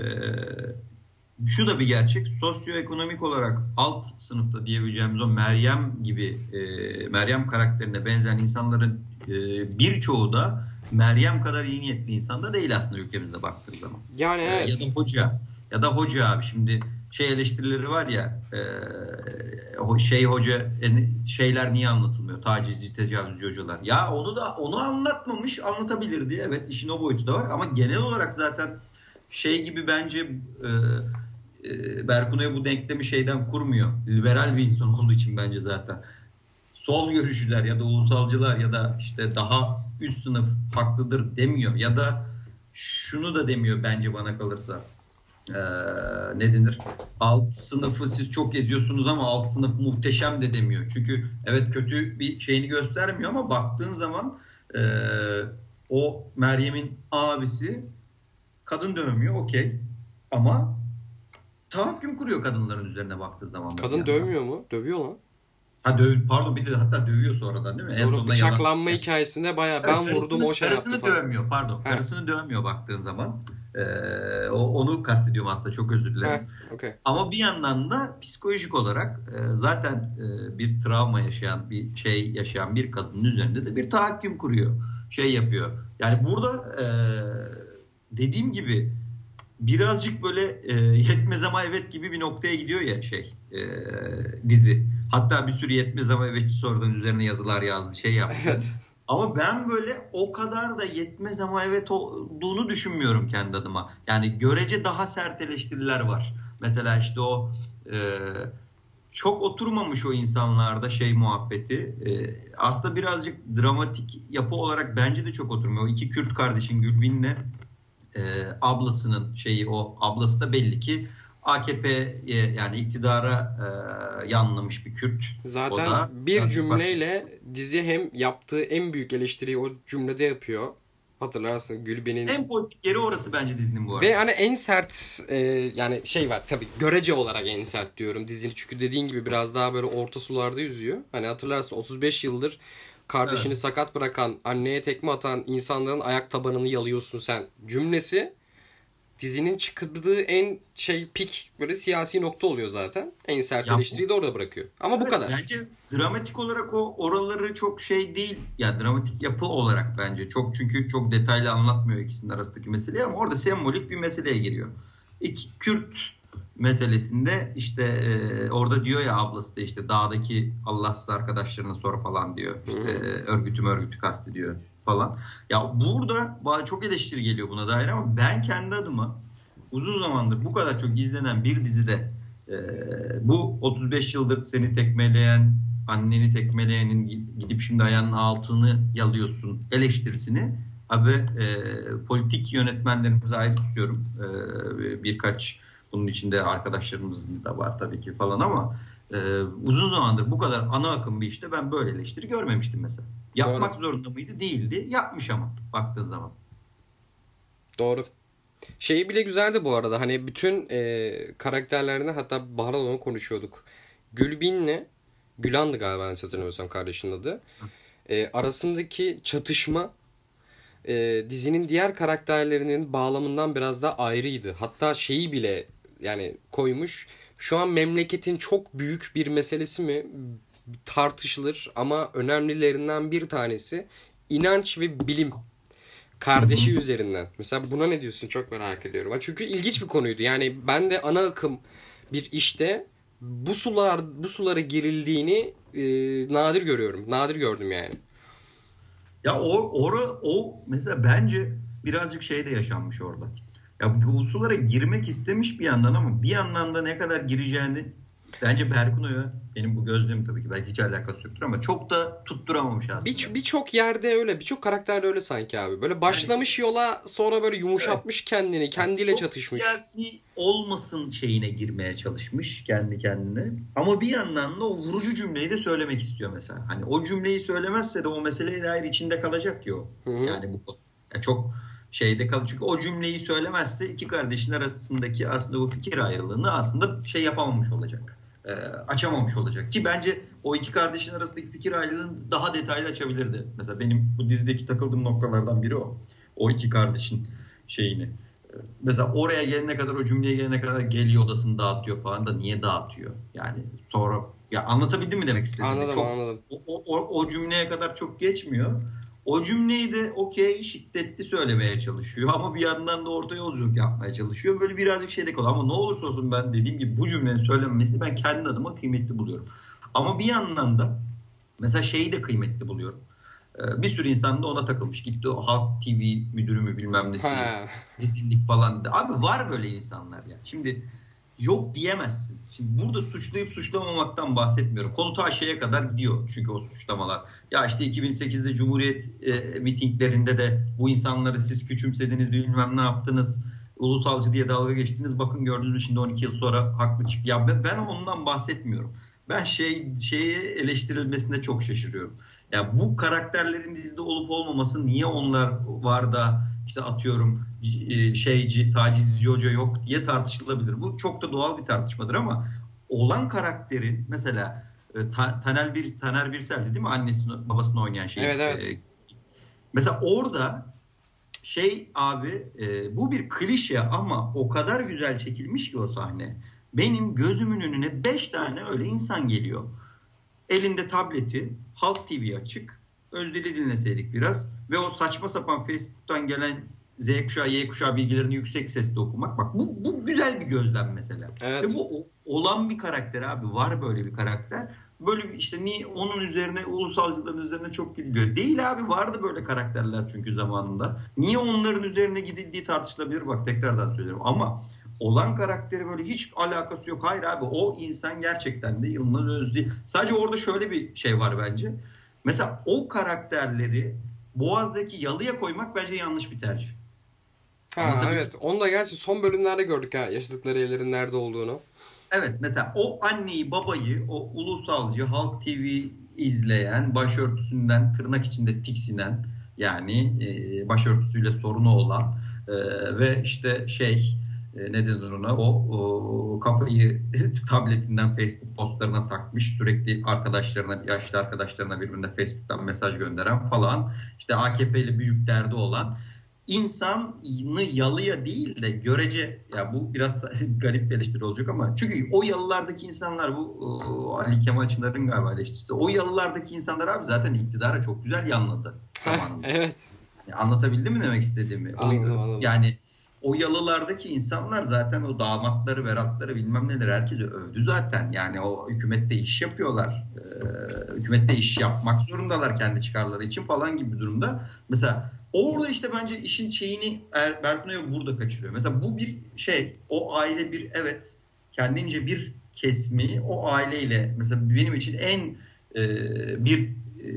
şu da bir gerçek. Sosyoekonomik olarak alt sınıfta diyebileceğimiz o Meryem gibi e, Meryem karakterine benzeyen insanların e, birçoğu da Meryem kadar iyi niyetli insan da değil aslında ülkemizde baktığı zaman. Yani evet. E, ya da hoca ya da hoca abi şimdi şey eleştirileri var ya e, şey hoca şeyler niye anlatılmıyor tacizci tecavüzcü hocalar ya onu da onu anlatmamış anlatabilirdi evet işin o boyutu da var ama genel olarak zaten şey gibi bence e, e, Berkuna'ya bu denklemi şeyden kurmuyor. Liberal bir insan olduğu için bence zaten. Sol görüşçüler ya da ulusalcılar ya da işte daha üst sınıf haklıdır demiyor. Ya da şunu da demiyor bence bana kalırsa. Ee, ne denir? Alt sınıfı siz çok eziyorsunuz ama alt sınıf muhteşem de demiyor. Çünkü evet kötü bir şeyini göstermiyor ama baktığın zaman e, o Meryem'in abisi Kadın dövmüyor okey. Ama tahakküm kuruyor kadınların üzerine baktığı zaman. Kadın yani. dövmüyor mu? Dövüyor lan. Ha döv, pardon bir de hatta dövüyor sonradan değil mi? Doğru, en bıçaklanma yalan. hikayesinde bayağı ben evet, vurdum o şey Karısını yaptı dövmüyor pardon. He. Karısını dövmüyor baktığın zaman. Ee, onu kastediyorum aslında çok özür dilerim. He, okay. Ama bir yandan da psikolojik olarak e, zaten e, bir travma yaşayan bir şey yaşayan bir kadının üzerinde de bir tahakküm kuruyor. Şey yapıyor. Yani burada e, dediğim gibi birazcık böyle e, yetmez ama evet gibi bir noktaya gidiyor ya şey e, dizi. Hatta bir sürü yetmez ama evet sonradan üzerine yazılar yazdı şey yaptı. Evet. Ama ben böyle o kadar da yetmez ama evet olduğunu düşünmüyorum kendi adıma. Yani görece daha sert eleştiriler var. Mesela işte o e, çok oturmamış o insanlarda şey muhabbeti. E, aslında birazcık dramatik yapı olarak bence de çok oturmuyor. O iki Kürt kardeşin Gülbin'le e, ablasının şeyi o ablası da belli ki AKP'ye yani iktidara e, yanlamış bir Kürt. Zaten o da, bir cümleyle bak... dizi hem yaptığı en büyük eleştiriyi o cümlede yapıyor. Hatırlarsın Gülben'in... En politik yeri orası bence dizinin bu arada. Ve hani en sert e, yani şey var tabii görece olarak en sert diyorum dizinin. Çünkü dediğin gibi biraz daha böyle orta sularda yüzüyor. Hani hatırlarsın 35 yıldır kardeşini evet. sakat bırakan, anneye tekme atan insanların ayak tabanını yalıyorsun sen cümlesi dizinin çıktığı en şey pik böyle siyasi nokta oluyor zaten. En sert eleştiriyi de orada bırakıyor. Ama evet, bu kadar. Bence dramatik olarak o oraları çok şey değil. Ya yani dramatik yapı olarak bence çok çünkü çok detaylı anlatmıyor ikisinin arasındaki meseleyi ama orada sembolik bir meseleye giriyor. İki Kürt meselesinde işte e, orada diyor ya ablası da işte dağdaki Allahsız arkadaşlarına sor falan diyor. İşte e, örgütüm örgütü kastediyor falan. Ya burada çok eleştiri geliyor buna dair ama ben kendi adıma uzun zamandır bu kadar çok izlenen bir dizide e, bu 35 yıldır seni tekmeleyen anneni tekmeleyenin gidip şimdi ayağının altını yalıyorsun eleştirisini abi e, politik yönetmenlerimize ayrı tutuyorum e, birkaç bunun içinde arkadaşlarımız da var tabii ki falan ama e, uzun zamandır bu kadar ana akım bir işte ben böyle eleştiri görmemiştim mesela. Yapmak Doğru. zorunda mıydı? Değildi. Yapmış ama baktığın zaman. Doğru. Şeyi bile güzeldi bu arada. Hani bütün e, karakterlerinde hatta Bahar'la onu konuşuyorduk. Gülbin'le Gülan'dı galiba ben hatırlamıyorsam kardeşinin adı. E, arasındaki çatışma e, dizinin diğer karakterlerinin bağlamından biraz da ayrıydı. Hatta şeyi bile yani koymuş. Şu an memleketin çok büyük bir meselesi mi tartışılır ama önemlilerinden bir tanesi inanç ve bilim kardeşi üzerinden. Mesela buna ne diyorsun çok merak ediyorum. Çünkü ilginç bir konuydu. Yani ben de ana akım bir işte bu sular bu sulara girildiğini e, nadir görüyorum. Nadir gördüm yani. Ya o or, o mesela bence birazcık şey de yaşanmış orada. Ya bu sulara girmek istemiş bir yandan ama bir yandan da ne kadar gireceğini bence Berkuno'ya benim bu gözlemim tabii ki belki hiç alakası yoktur ama çok da tutturamamış aslında. Bir, birçok yerde öyle, birçok karakterde öyle sanki abi. Böyle başlamış yani, yola sonra böyle yumuşatmış evet. kendini, kendiyle çok çatışmış. siyasi olmasın şeyine girmeye çalışmış kendi kendine. Ama bir yandan da o vurucu cümleyi de söylemek istiyor mesela. Hani o cümleyi söylemezse de o meseleye dair içinde kalacak o. Hı. Yani bu yani çok şeyde kalır. Çünkü o cümleyi söylemezse iki kardeşin arasındaki aslında bu fikir ayrılığını aslında şey yapamamış olacak. E, açamamış olacak. Ki bence o iki kardeşin arasındaki fikir ayrılığını daha detaylı açabilirdi. Mesela benim bu dizideki takıldığım noktalardan biri o. O iki kardeşin şeyini. E, mesela oraya gelene kadar o cümleye gelene kadar geliyor odasını dağıtıyor falan da niye dağıtıyor? Yani sonra ya anlatabildim mi demek istediğimi? Anladım çok, anladım. O, o, o cümleye kadar çok geçmiyor. O cümleyi de okey şiddetli söylemeye çalışıyor ama bir yandan da orta yolculuk yapmaya çalışıyor. Böyle birazcık şeyde kalıyor ama ne olursa olsun ben dediğim gibi bu cümlenin söylenmesini ben kendi adıma kıymetli buluyorum. Ama bir yandan da mesela şeyi de kıymetli buluyorum. Ee, bir sürü insan da ona takılmış. Gitti o Halk TV müdürü mü bilmem nesi. Kesinlik falan. Abi var böyle insanlar ya. Şimdi yok diyemezsin. Şimdi burada suçlayıp suçlamamaktan bahsetmiyorum. Konu ta şeye kadar gidiyor çünkü o suçlamalar. Ya işte 2008'de Cumhuriyet e, mitinglerinde de bu insanları siz küçümsediniz bilmem ne yaptınız. Ulusalcı diye dalga geçtiniz. Bakın gördünüz mü şimdi 12 yıl sonra haklı çık. Ya ben, ben ondan bahsetmiyorum. Ben şey şeyi eleştirilmesinde çok şaşırıyorum. Ya bu karakterlerin dizide olup olmaması niye onlar var da işte atıyorum e, şeyci, tacizci hoca yok diye tartışılabilir. Bu çok da doğal bir tartışmadır ama olan karakterin mesela ta, Taner bir Taner Birsel'di değil mi? Annesini babasını oynayan şey. Evet evet. E, mesela orada şey abi e, bu bir klişe ama o kadar güzel çekilmiş ki o sahne. Benim gözümün önüne 5 tane öyle insan geliyor. Elinde tableti, Halk TV açık. Özdel'i dinleseydik biraz ve o saçma sapan Facebook'tan gelen Z kuşağı, Y kuşağı bilgilerini yüksek sesle okumak. Bak bu, bu güzel bir gözlem mesela. Evet. Ve bu olan bir karakter abi. Var böyle bir karakter. Böyle işte niye onun üzerine ulusalcıların üzerine çok gidiliyor. Değil abi vardı böyle karakterler çünkü zamanında. Niye onların üzerine gidildiği tartışılabilir bak tekrardan söylüyorum. Ama olan karakteri böyle hiç alakası yok. Hayır abi o insan gerçekten de Yılmaz Özdi. Sadece orada şöyle bir şey var bence. Mesela o karakterleri Boğaz'daki yalıya koymak bence yanlış bir tercih. Ha, evet. Onu da gerçi son bölümlerde gördük ha yaşadıkları yerlerin nerede olduğunu. Evet mesela o anneyi babayı o ulusalcı Halk TV izleyen başörtüsünden tırnak içinde tiksinen yani e, başörtüsüyle sorunu olan e, ve işte şey e, ne denir ona o, o kafayı tabletinden Facebook postlarına takmış sürekli arkadaşlarına yaşlı arkadaşlarına birbirine Facebook'tan mesaj gönderen falan işte AKP'li büyük derdi olan insanı yalıya değil de görece ya bu biraz garip bir eleştiri olacak ama çünkü o yalılardaki insanlar bu o, Ali Kemal Çınar'ın galiba eleştirisi o yalılardaki insanlar abi zaten iktidara çok güzel yanladı zamanında. evet. Anlatabildim mi demek istediğimi? Anladım, o, anladım. Yani o yalılardaki insanlar zaten o damatları, veratları bilmem neler herkese övdü zaten. Yani o hükümette iş yapıyorlar. Ee, hükümette iş yapmak zorundalar kendi çıkarları için falan gibi bir durumda. Mesela Orada işte bence işin şeyini er, Berkun yok burada kaçırıyor. Mesela bu bir şey o aile bir evet kendince bir kesmi o aileyle mesela benim için en e, bir e,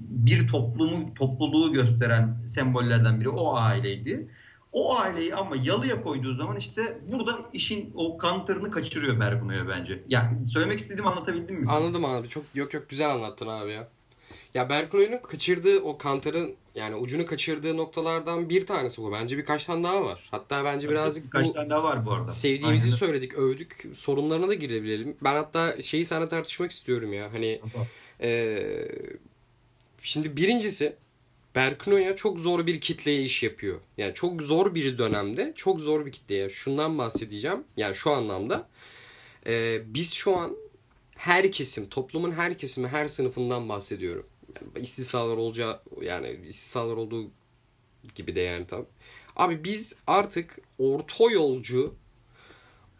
bir toplumu topluluğu gösteren sembollerden biri o aileydi. O aileyi ama yalıya koyduğu zaman işte burada işin o kantarını kaçırıyor Berguno'ya bence. Yani söylemek istediğimi anlatabildim mi? Anladım abi. Çok yok yok güzel anlattın abi ya. Ya Berkuno'nun kaçırdığı o kantarın yani ucunu kaçırdığı noktalardan bir tanesi bu. Bence birkaç tane daha var. Hatta bence birazcık birkaç tane daha var bu arada. Sevdiğimizi Aynen. söyledik, övdük. Sorunlarına da girebilelim. Ben hatta şeyi sana tartışmak istiyorum ya. Hani e, şimdi birincisi Berknoya çok zor bir kitleye iş yapıyor. Yani çok zor bir dönemde çok zor bir kitleye. Şundan bahsedeceğim. Yani şu anlamda. E, biz şu an her kesim, toplumun her kesimi, her sınıfından bahsediyorum istisnalar olacağı yani istisnalar olduğu gibi de yani tabi. Abi biz artık orta yolcu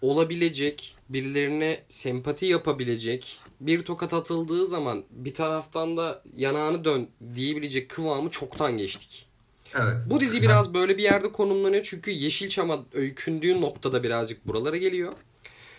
olabilecek, birilerine sempati yapabilecek, bir tokat atıldığı zaman bir taraftan da yanağını dön diyebilecek kıvamı çoktan geçtik. Evet. Bu dizi biraz böyle bir yerde konumlanıyor çünkü Yeşilçam'a öykündüğü noktada birazcık buralara geliyor.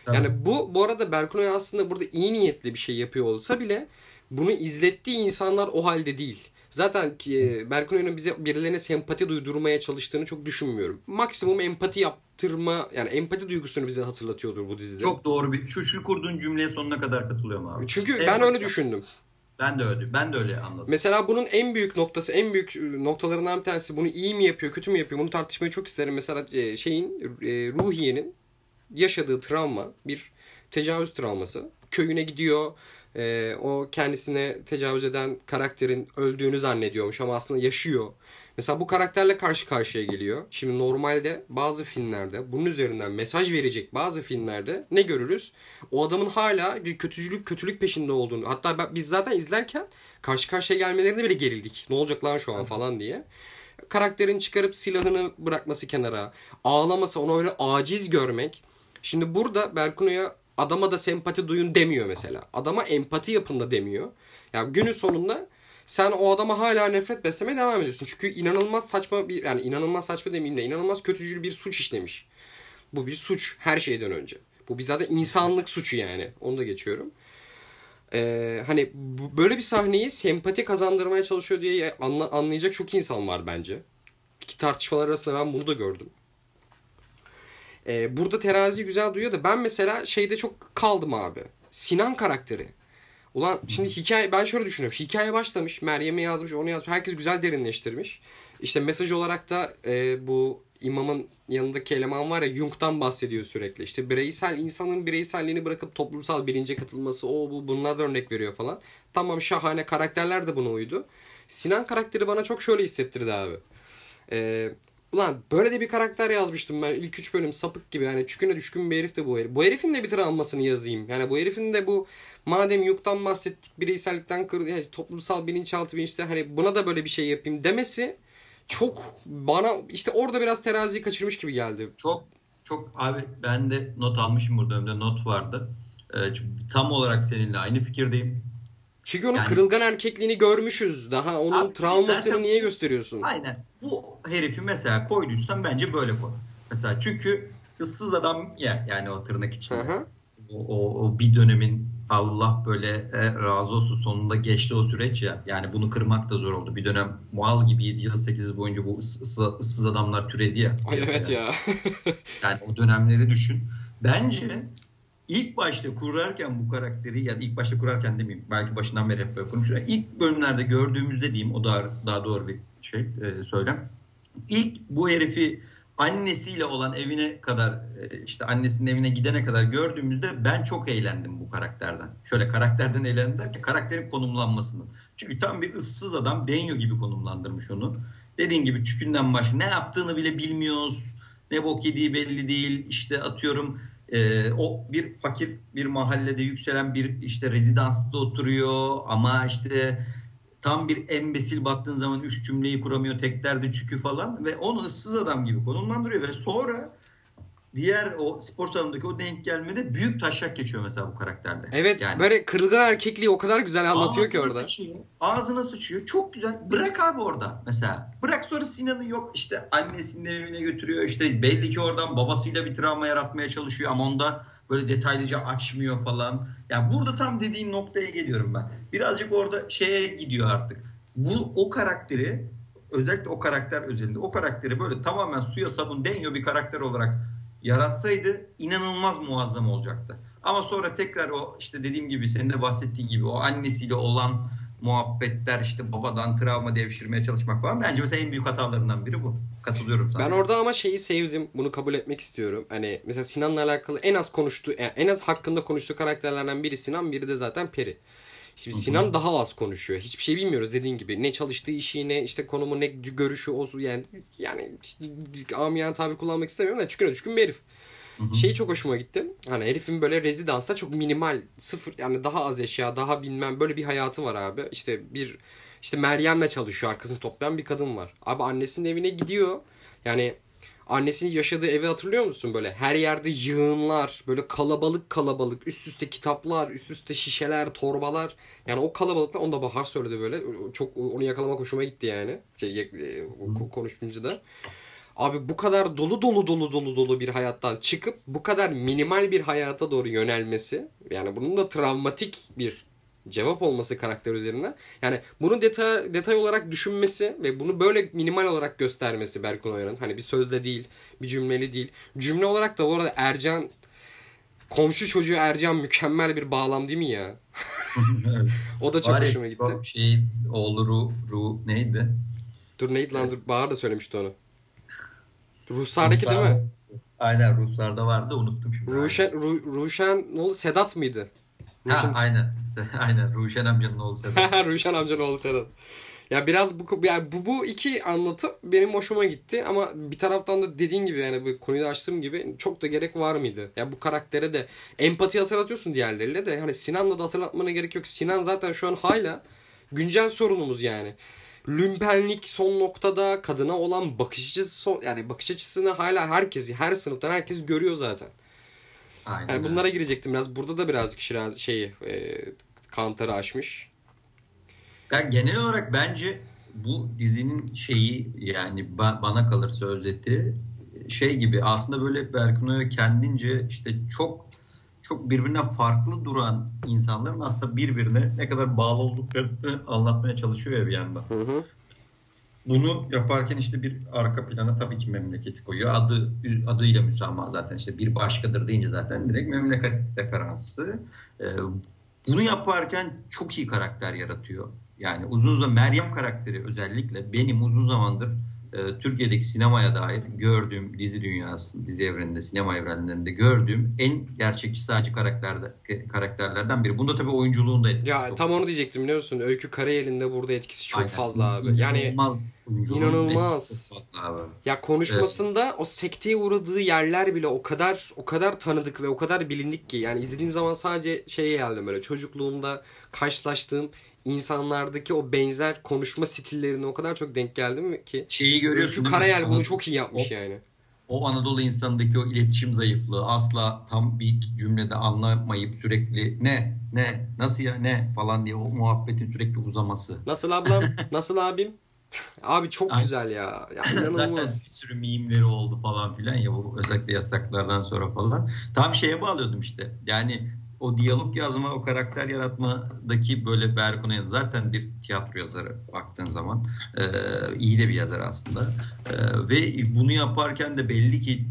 Tabii. Yani bu bu arada Berkunoy aslında burada iyi niyetli bir şey yapıyor olsa bile bunu izlettiği insanlar o halde değil. Zaten e, Berkun bize birilerine sempati duydurmaya çalıştığını çok düşünmüyorum. Maksimum empati yaptırma yani empati duygusunu bize hatırlatıyordur bu dizide. Çok doğru bir şu şu kurduğun cümleye sonuna kadar katılıyorum abi. Çünkü empati ben öyle düşündüm. Ben de öyle. Ben de öyle anladım. Mesela bunun en büyük noktası, en büyük e, noktalarından bir tanesi bunu iyi mi yapıyor, kötü mü yapıyor? Bunu tartışmayı çok isterim. Mesela e, şeyin Ruhiye'nin yaşadığı travma bir tecavüz travması. Köyüne gidiyor e, o kendisine tecavüz eden karakterin öldüğünü zannediyormuş ama aslında yaşıyor. Mesela bu karakterle karşı karşıya geliyor. Şimdi normalde bazı filmlerde bunun üzerinden mesaj verecek bazı filmlerde ne görürüz? O adamın hala bir kötücülük kötülük peşinde olduğunu. Hatta biz zaten izlerken karşı karşıya gelmelerine bile gerildik. Ne olacak lan şu an falan diye. Karakterin çıkarıp silahını bırakması kenara, ağlaması, onu öyle aciz görmek. Şimdi burada Berkuno'ya adama da sempati duyun demiyor mesela. Adama empati yapın da demiyor. Yani günün sonunda sen o adama hala nefret beslemeye devam ediyorsun. Çünkü inanılmaz saçma bir yani inanılmaz saçma demeyeyim de inanılmaz kötücül bir suç işlemiş. Bu bir suç her şeyden önce. Bu bir zaten insanlık suçu yani. Onu da geçiyorum. Ee, hani bu, böyle bir sahneyi sempati kazandırmaya çalışıyor diye anla, anlayacak çok insan var bence. İki tartışmalar arasında ben bunu da gördüm. Ee, burada terazi güzel duyuyor da ben mesela şeyde çok kaldım abi. Sinan karakteri. Ulan şimdi hikaye ben şöyle düşünüyorum. Hikaye başlamış. Meryem'e yazmış, onu yazmış. Herkes güzel derinleştirmiş. İşte mesaj olarak da e, bu imamın yanındaki eleman var ya Jung'dan bahsediyor sürekli. İşte bireysel insanın bireyselliğini bırakıp toplumsal bilince katılması o bu bunlar da örnek veriyor falan. Tamam şahane karakterler de buna uydu. Sinan karakteri bana çok şöyle hissettirdi abi. Ee, Ulan böyle de bir karakter yazmıştım ben ilk üç bölüm sapık gibi. Yani çüküne düşkün bir herif de bu herif. Bu herifin de bir travmasını yazayım. Yani bu herifin de bu madem yuktan bahsettik bireysellikten kır, yani toplumsal bilinçaltı bilinçte hani buna da böyle bir şey yapayım demesi çok bana işte orada biraz teraziyi kaçırmış gibi geldi. Çok çok abi ben de not almışım burada önümde not vardı. Ee, tam olarak seninle aynı fikirdeyim. Çünkü onun yani, kırılgan erkekliğini görmüşüz. Daha onun abi, travmasını zaten, niye gösteriyorsun? Aynen. Bu herifi mesela koyduysan bence böyle koy. Mesela çünkü ıssız adam ya yani o tırnak içinde. O, o, o bir dönemin Allah böyle e, razı olsun sonunda geçti o süreç ya. Yani bunu kırmak da zor oldu. Bir dönem mal gibi 7 yıl 8 yıl boyunca bu ıssız, ıssız adamlar türedi ya. Ay evet ya. yani o dönemleri düşün. Bence ilk başta kurarken bu karakteri ya da ilk başta kurarken demeyeyim belki başından beri hep böyle konuşuyor. İlk bölümlerde gördüğümüzde diyeyim o daha, daha doğru bir şey e, söylem. İlk bu herifi annesiyle olan evine kadar e, işte annesinin evine gidene kadar gördüğümüzde ben çok eğlendim bu karakterden. Şöyle karakterden eğlendim derken karakterin konumlanmasının. Çünkü tam bir ıssız adam Denyo gibi konumlandırmış onu. Dediğin gibi çükünden başka ne yaptığını bile bilmiyoruz. Ne bok yediği belli değil. İşte atıyorum e, o bir fakir bir mahallede yükselen bir işte rezidansta oturuyor ama işte tam bir embesil baktığın zaman üç cümleyi kuramıyor tek derdi çükü falan ve onu ıssız adam gibi konumlandırıyor ve sonra diğer o spor salonundaki o denk gelmede büyük taşak geçiyor mesela bu karakterle. Evet yani, böyle kırılgan erkekliği o kadar güzel anlatıyor ki orada. Sıçıyor, ağzına sıçıyor. Çok güzel. Bırak abi orada mesela. Bırak sonra Sinan'ı yok işte annesinin evine götürüyor. işte belli ki oradan babasıyla bir travma yaratmaya çalışıyor ama onda böyle detaylıca açmıyor falan. Yani burada tam dediğin noktaya geliyorum ben. Birazcık orada şeye gidiyor artık. Bu o karakteri özellikle o karakter özelinde o karakteri böyle tamamen suya sabun deniyor bir karakter olarak yaratsaydı inanılmaz muazzam olacaktı. Ama sonra tekrar o işte dediğim gibi senin de bahsettiğin gibi o annesiyle olan muhabbetler işte babadan travma devşirmeye çalışmak falan bence mesela en büyük hatalarından biri bu. Katılıyorum sana. Ben orada ama şeyi sevdim. Bunu kabul etmek istiyorum. Hani mesela Sinan'la alakalı en az konuştuğu en az hakkında konuştuğu karakterlerden biri Sinan, biri de zaten Peri. Şimdi Sinan daha az konuşuyor. Hiçbir şey bilmiyoruz dediğin gibi. Ne çalıştığı işi, ne işte konumu, ne görüşü olsun yani yani amiyen tabir kullanmak istemiyorum da çüküne düşkün bir herif. Şeyi çok hoşuma gitti. Hani herifin böyle rezidansta çok minimal, sıfır yani daha az eşya, daha bilmem böyle bir hayatı var abi. İşte bir işte Meryem'le çalışıyor arkasını toplayan bir kadın var. Abi annesinin evine gidiyor. Yani annesinin yaşadığı evi hatırlıyor musun? Böyle her yerde yığınlar, böyle kalabalık kalabalık, üst üste kitaplar, üst üste şişeler, torbalar. Yani o kalabalıkta onu da Bahar söyledi böyle. Çok onu yakalamak hoşuma gitti yani. Şey, e, konuşunca da. Abi bu kadar dolu dolu dolu dolu dolu bir hayattan çıkıp bu kadar minimal bir hayata doğru yönelmesi yani bunun da travmatik bir cevap olması karakter üzerine. Yani bunu detay, detay olarak düşünmesi ve bunu böyle minimal olarak göstermesi Berkun Oyar'ın. Hani bir sözle değil, bir cümleli değil. Cümle olarak da bu arada Ercan komşu çocuğu Ercan mükemmel bir bağlam değil mi ya? o da çok Var hoşuma gitti. Şey, oğlu Ru, Ru neydi? Dur neydi lan dur Bahar da söylemişti onu. Ruslardaki Ruslar, değil mi? Aynen Ruslarda vardı unuttum şimdi. Ruşen, Ru, Ruşen ne oldu? Sedat mıydı? Ruşen... Ha aynen. Aynen Ruşen amcanın oğlu Sedat. Ruşen amcanın oğlu Sedat. Ya biraz bu yani bu, bu iki anlatım benim hoşuma gitti ama bir taraftan da dediğin gibi yani bu konuyu da açtığım gibi çok da gerek var mıydı? Ya yani bu karaktere de empati hatırlatıyorsun diğerleriyle de hani Sinan'la da hatırlatmana gerek yok. Sinan zaten şu an hala güncel sorunumuz yani lümpenlik son noktada kadına olan bakış açısı yani bakış açısını hala herkes her sınıftan herkes görüyor zaten. Aynen yani bunlara girecektim biraz. Burada da birazcık şiraz şey e, kantarı aşmış. Yani genel olarak bence bu dizinin şeyi yani ba- bana kalırsa özeti şey gibi aslında böyle Berkun kendince işte çok çok birbirinden farklı duran insanların aslında birbirine ne kadar bağlı olduklarını anlatmaya çalışıyor ya bir yandan. Hı hı. Bunu yaparken işte bir arka plana tabii ki memleketi koyuyor. Adı adıyla müsamaha zaten işte bir başkadır deyince zaten direkt memleket referansı. Ee, bunu yaparken çok iyi karakter yaratıyor. Yani uzun zaman Meryem karakteri özellikle benim uzun zamandır e, Türkiye'deki sinemaya dair gördüğüm dizi dünyasında, dizi evreninde, sinema evrenlerinde gördüğüm en gerçekçi sadece karakterde, karakterlerden biri. Bunda tabii oyunculuğun da etkisi Ya çok. tam onu diyecektim biliyorsun. Öykü Karayel'in burada etkisi çok Aynen. fazla abi. Yani inanılmaz inanılmaz. Fazla abi. Ya konuşmasında evet. o sekteye uğradığı yerler bile o kadar o kadar tanıdık ve o kadar bilindik ki yani izlediğim zaman sadece şeye geldim böyle çocukluğumda karşılaştığım insanlardaki o benzer konuşma stillerine o kadar çok denk geldim ki. Şeyi görüyorsun. Şu Karayel bunu çok iyi yapmış o, yani. O Anadolu insanındaki o iletişim zayıflığı asla tam bir cümlede anlamayıp sürekli ne ne nasıl ya ne falan diye o muhabbetin sürekli uzaması. Nasıl ablam nasıl abim Abi çok Aynen. güzel ya. ya Zaten bir sürü mimleri oldu falan filan ya bu özellikle yasaklardan sonra falan. Tam şeye bağlıyordum işte. Yani o diyalog yazma, o karakter yaratmadaki böyle Berkun zaten bir tiyatro yazarı baktığın zaman. E, iyi de bir yazar aslında. E, ve bunu yaparken de belli ki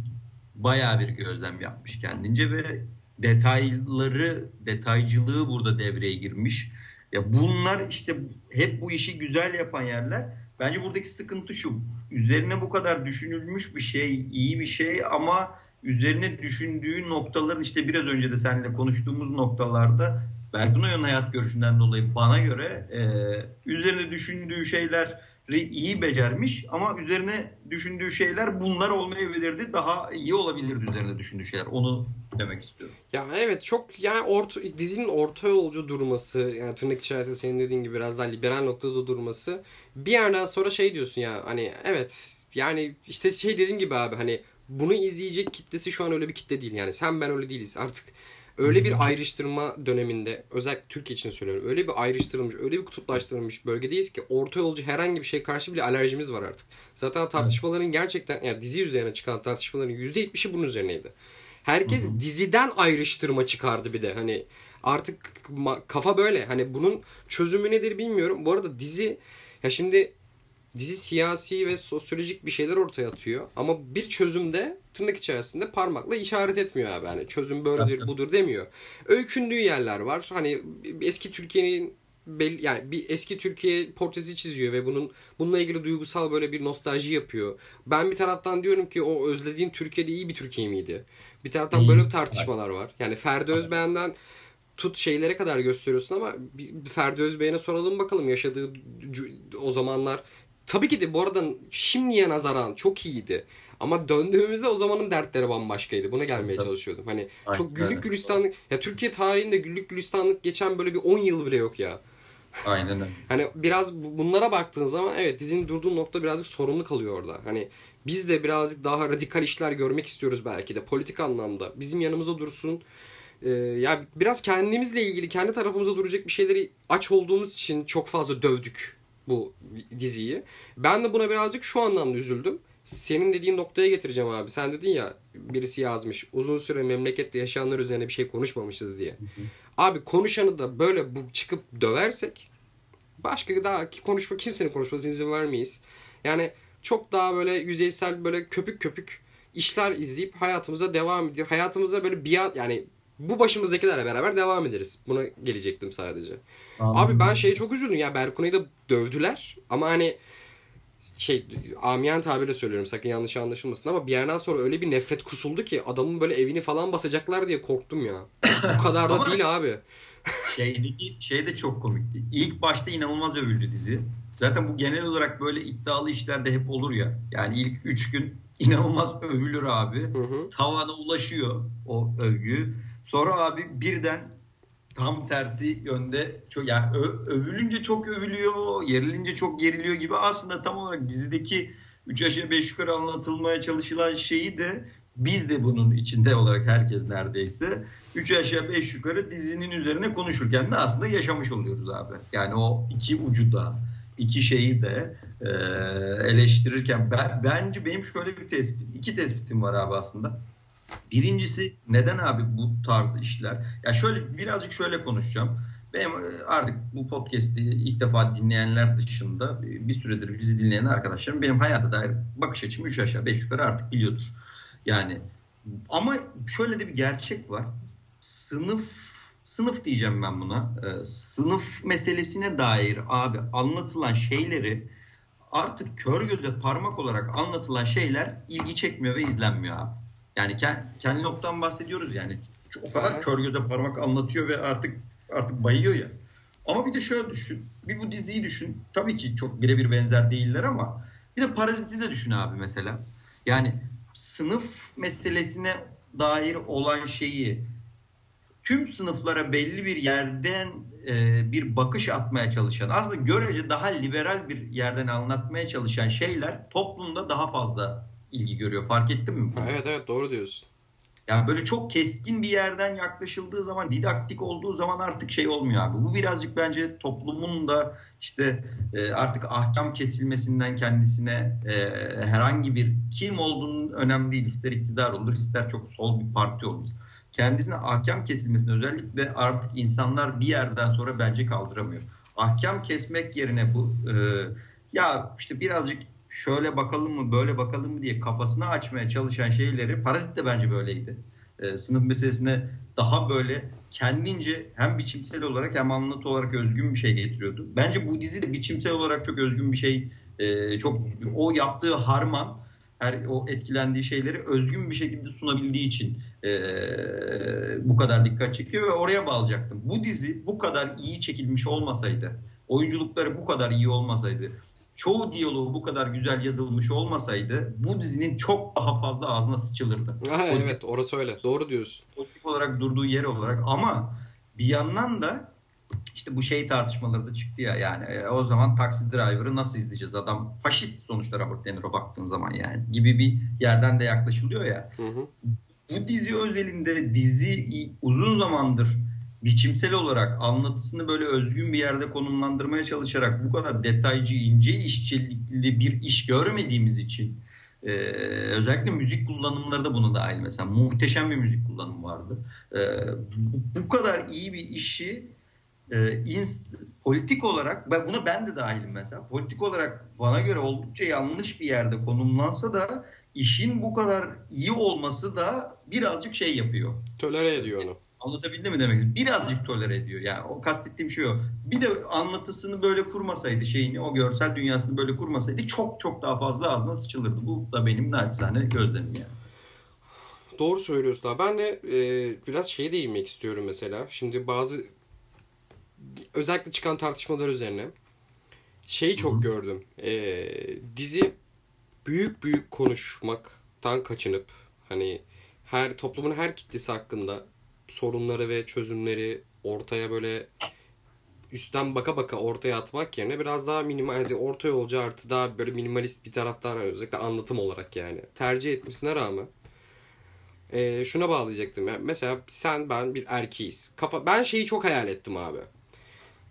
bayağı bir gözlem yapmış kendince ve detayları, detaycılığı burada devreye girmiş. Ya bunlar işte hep bu işi güzel yapan yerler. Bence buradaki sıkıntı şu. Üzerine bu kadar düşünülmüş bir şey, iyi bir şey ama üzerine düşündüğü noktaların işte biraz önce de seninle konuştuğumuz noktalarda Berkun Oya'nın hayat görüşünden dolayı bana göre e, üzerine düşündüğü şeyler iyi becermiş ama üzerine düşündüğü şeyler bunlar olmayabilirdi. Daha iyi olabilirdi üzerine düşündüğü şeyler. Onu demek istiyorum. Ya evet çok yani orta, dizinin orta yolcu durması yani tırnak içerisinde senin dediğin gibi biraz daha liberal noktada durması bir yerden sonra şey diyorsun ya hani evet yani işte şey dediğim gibi abi hani bunu izleyecek kitlesi şu an öyle bir kitle değil. Yani sen ben öyle değiliz. Artık öyle bir ayrıştırma döneminde özellikle Türkiye için söylüyorum. Öyle bir ayrıştırılmış, öyle bir kutuplaştırılmış bölgedeyiz ki orta yolcu herhangi bir şey karşı bile alerjimiz var artık. Zaten tartışmaların gerçekten yani dizi üzerine çıkan tartışmaların %70'i bunun üzerineydi. Herkes diziden ayrıştırma çıkardı bir de. Hani artık kafa böyle. Hani bunun çözümü nedir bilmiyorum. Bu arada dizi ya şimdi dizi siyasi ve sosyolojik bir şeyler ortaya atıyor. Ama bir çözümde tırnak içerisinde parmakla işaret etmiyor abi. Hani çözüm böyledir budur demiyor. Öykündüğü yerler var. Hani eski Türkiye'nin belli, yani bir eski Türkiye portresi çiziyor ve bunun bununla ilgili duygusal böyle bir nostalji yapıyor. Ben bir taraftan diyorum ki o özlediğin Türkiye'de iyi bir Türkiye miydi? Bir taraftan iyi. böyle tartışmalar var. Yani Ferdi Özbeğen'den tut şeylere kadar gösteriyorsun ama Ferdi Özbeğen'e soralım bakalım yaşadığı o zamanlar Tabii ki de bu arada şimdiye nazaran çok iyiydi. Ama döndüğümüzde o zamanın dertleri bambaşkaydı. Buna gelmeye çalışıyordum. Hani Aynen. çok güllük gülistanlık ya Türkiye tarihinde güllük gülistanlık geçen böyle bir 10 yıl bile yok ya. Aynen öyle. Hani biraz bunlara baktığın zaman evet dizinin durduğu nokta birazcık sorunlu kalıyor orada. Hani biz de birazcık daha radikal işler görmek istiyoruz belki de politik anlamda. Bizim yanımıza dursun. Ee, ya biraz kendimizle ilgili kendi tarafımıza duracak bir şeyleri aç olduğumuz için çok fazla dövdük bu diziyi. Ben de buna birazcık şu anlamda üzüldüm. Senin dediğin noktaya getireceğim abi. Sen dedin ya birisi yazmış. Uzun süre memlekette yaşayanlar üzerine bir şey konuşmamışız diye. Hı hı. Abi konuşanı da böyle bu çıkıp döversek başka daha ki konuşma kimsenin konuşmasına izin vermeyiz. Yani çok daha böyle yüzeysel böyle köpük köpük işler izleyip hayatımıza devam ediyor. Hayatımıza böyle bir yani bu başımızdakilerle beraber devam ederiz. Buna gelecektim sadece. Anladım. Abi ben şeye çok üzüldüm ya Berkunay'ı da dövdüler ama hani şey amiyen tabirle söylüyorum sakın yanlış anlaşılmasın ama bir yerden sonra öyle bir nefret kusuldu ki adamın böyle evini falan basacaklar diye korktum ya. Bu kadar da değil abi. Şeydeki şey de çok komikti. İlk başta inanılmaz övüldü dizi. Zaten bu genel olarak böyle iddialı işlerde hep olur ya. Yani ilk üç gün inanılmaz övülür abi. Hı hı. Tavana ulaşıyor o övgü. Sonra abi birden tam tersi yönde çok yani ö, övülünce çok övülüyor, yerilince çok geriliyor gibi aslında tam olarak dizideki 3 aşağı 5 yukarı anlatılmaya çalışılan şeyi de biz de bunun içinde olarak herkes neredeyse 3 aşağı 5 yukarı dizinin üzerine konuşurken de aslında yaşamış oluyoruz abi. Yani o iki ucu da iki şeyi de e, eleştirirken ben, bence benim şöyle bir tespit, iki tespitim var abi aslında. Birincisi neden abi bu tarz işler? Ya şöyle birazcık şöyle konuşacağım. Benim e, artık bu podcast'i ilk defa dinleyenler dışında bir süredir bizi dinleyen arkadaşlarım benim hayata dair bakış açımı 3 aşağı 5 yukarı artık biliyordur. Yani ama şöyle de bir gerçek var. Sınıf sınıf diyeceğim ben buna. Ee, sınıf meselesine dair abi anlatılan şeyleri artık kör göze parmak olarak anlatılan şeyler ilgi çekmiyor ve izlenmiyor abi. Yani kendi noktadan bahsediyoruz yani. O kadar evet. kör göze parmak anlatıyor ve artık artık bayıyor ya. Ama bir de şöyle düşün. Bir bu diziyi düşün. Tabii ki çok birebir benzer değiller ama bir de Parazit'i de düşün abi mesela. Yani sınıf meselesine dair olan şeyi tüm sınıflara belli bir yerden e, bir bakış atmaya çalışan aslında görece daha liberal bir yerden anlatmaya çalışan şeyler toplumda daha fazla ilgi görüyor. Fark ettin mi? Evet evet doğru diyorsun. Yani böyle çok keskin bir yerden yaklaşıldığı zaman, didaktik olduğu zaman artık şey olmuyor abi. Bu birazcık bence toplumun da işte e, artık ahkam kesilmesinden kendisine e, herhangi bir kim olduğunun önemli değil. İster iktidar olur, ister çok sol bir parti olur. Kendisine ahkam kesilmesini özellikle artık insanlar bir yerden sonra bence kaldıramıyor. Ahkam kesmek yerine bu e, ya işte birazcık şöyle bakalım mı böyle bakalım mı diye kafasını açmaya çalışan şeyleri Parazit de bence böyleydi. E, sınıf meselesine daha böyle kendince hem biçimsel olarak hem anlatı olarak özgün bir şey getiriyordu. Bence bu dizi de biçimsel olarak çok özgün bir şey. E, çok o yaptığı harman her o etkilendiği şeyleri özgün bir şekilde sunabildiği için e, bu kadar dikkat çekiyor ve oraya bağlayacaktım. Bu dizi bu kadar iyi çekilmiş olmasaydı, oyunculukları bu kadar iyi olmasaydı, çoğu diyaloğu bu kadar güzel yazılmış olmasaydı bu dizinin çok daha fazla ağzına sıçılırdı. Ha, evet orası öyle. Doğru diyorsun. Politik olarak durduğu yer olarak ama bir yandan da işte bu şey tartışmaları da çıktı ya yani e, o zaman taksi driver'ı nasıl izleyeceğiz adam faşist sonuçta Robert De Niro baktığın zaman yani gibi bir yerden de yaklaşılıyor ya. Hı hı. Bu dizi özelinde dizi uzun zamandır biçimsel olarak anlatısını böyle özgün bir yerde konumlandırmaya çalışarak bu kadar detaycı, ince işçilikli bir iş görmediğimiz için e, özellikle müzik kullanımları da buna dahil mesela muhteşem bir müzik kullanımı vardı. E, bu, bu kadar iyi bir işi e, ins, politik olarak buna ben de dahilim mesela politik olarak bana göre oldukça yanlış bir yerde konumlansa da işin bu kadar iyi olması da birazcık şey yapıyor. Tolere ediyor onu. Anlatabildim mi demek? Birazcık tolere ediyor. Yani o kastettiğim şey o. Bir de anlatısını böyle kurmasaydı şeyini, o görsel dünyasını böyle kurmasaydı çok çok daha fazla ağzına sıçılırdı. Bu da benim naçizane gözlemim yani. Doğru söylüyorsun abi. Ben de e, biraz şeye değinmek istiyorum mesela. Şimdi bazı özellikle çıkan tartışmalar üzerine şeyi çok Hı-hı. gördüm. E, dizi büyük büyük konuşmaktan kaçınıp hani her toplumun her kitlesi hakkında sorunları ve çözümleri ortaya böyle üstten baka baka ortaya atmak yerine biraz daha minimal yani orta yolcu artı daha böyle minimalist bir taraftan özellikle anlatım olarak yani tercih etmesine rağmen e, şuna bağlayacaktım. Yani mesela sen ben bir erkeğiz. Kafa, ben şeyi çok hayal ettim abi.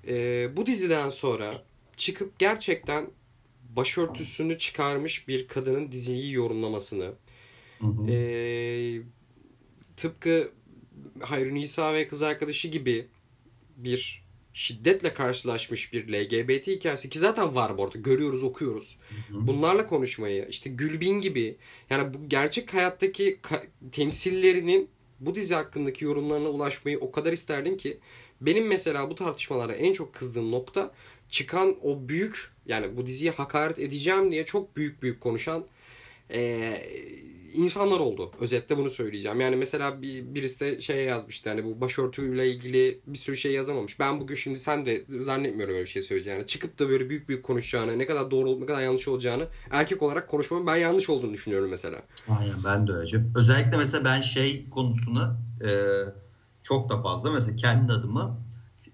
E, bu diziden sonra çıkıp gerçekten başörtüsünü çıkarmış bir kadının diziyi yorumlamasını hı hı. E, tıpkı Hayri Nisa ve kız arkadaşı gibi bir şiddetle karşılaşmış bir LGBT hikayesi ki zaten var bu arada. Görüyoruz okuyoruz. Bunlarla konuşmayı işte Gülbin gibi. Yani bu gerçek hayattaki temsillerinin bu dizi hakkındaki yorumlarına ulaşmayı o kadar isterdim ki benim mesela bu tartışmalarda en çok kızdığım nokta çıkan o büyük yani bu diziye hakaret edeceğim diye çok büyük büyük konuşan ee, insanlar oldu. Özetle bunu söyleyeceğim. Yani mesela bir, birisi de şey yazmıştı. Hani bu başörtüyle ilgili bir sürü şey yazamamış. Ben bugün şimdi sen de zannetmiyorum öyle bir şey söyleyeceğini. Çıkıp da böyle büyük büyük konuşacağını, ne kadar doğru olup ne kadar yanlış olacağını erkek olarak konuşmamın ben yanlış olduğunu düşünüyorum mesela. Aynen ben de öyle. Özellikle mesela ben şey konusunu e, çok da fazla mesela kendi adıma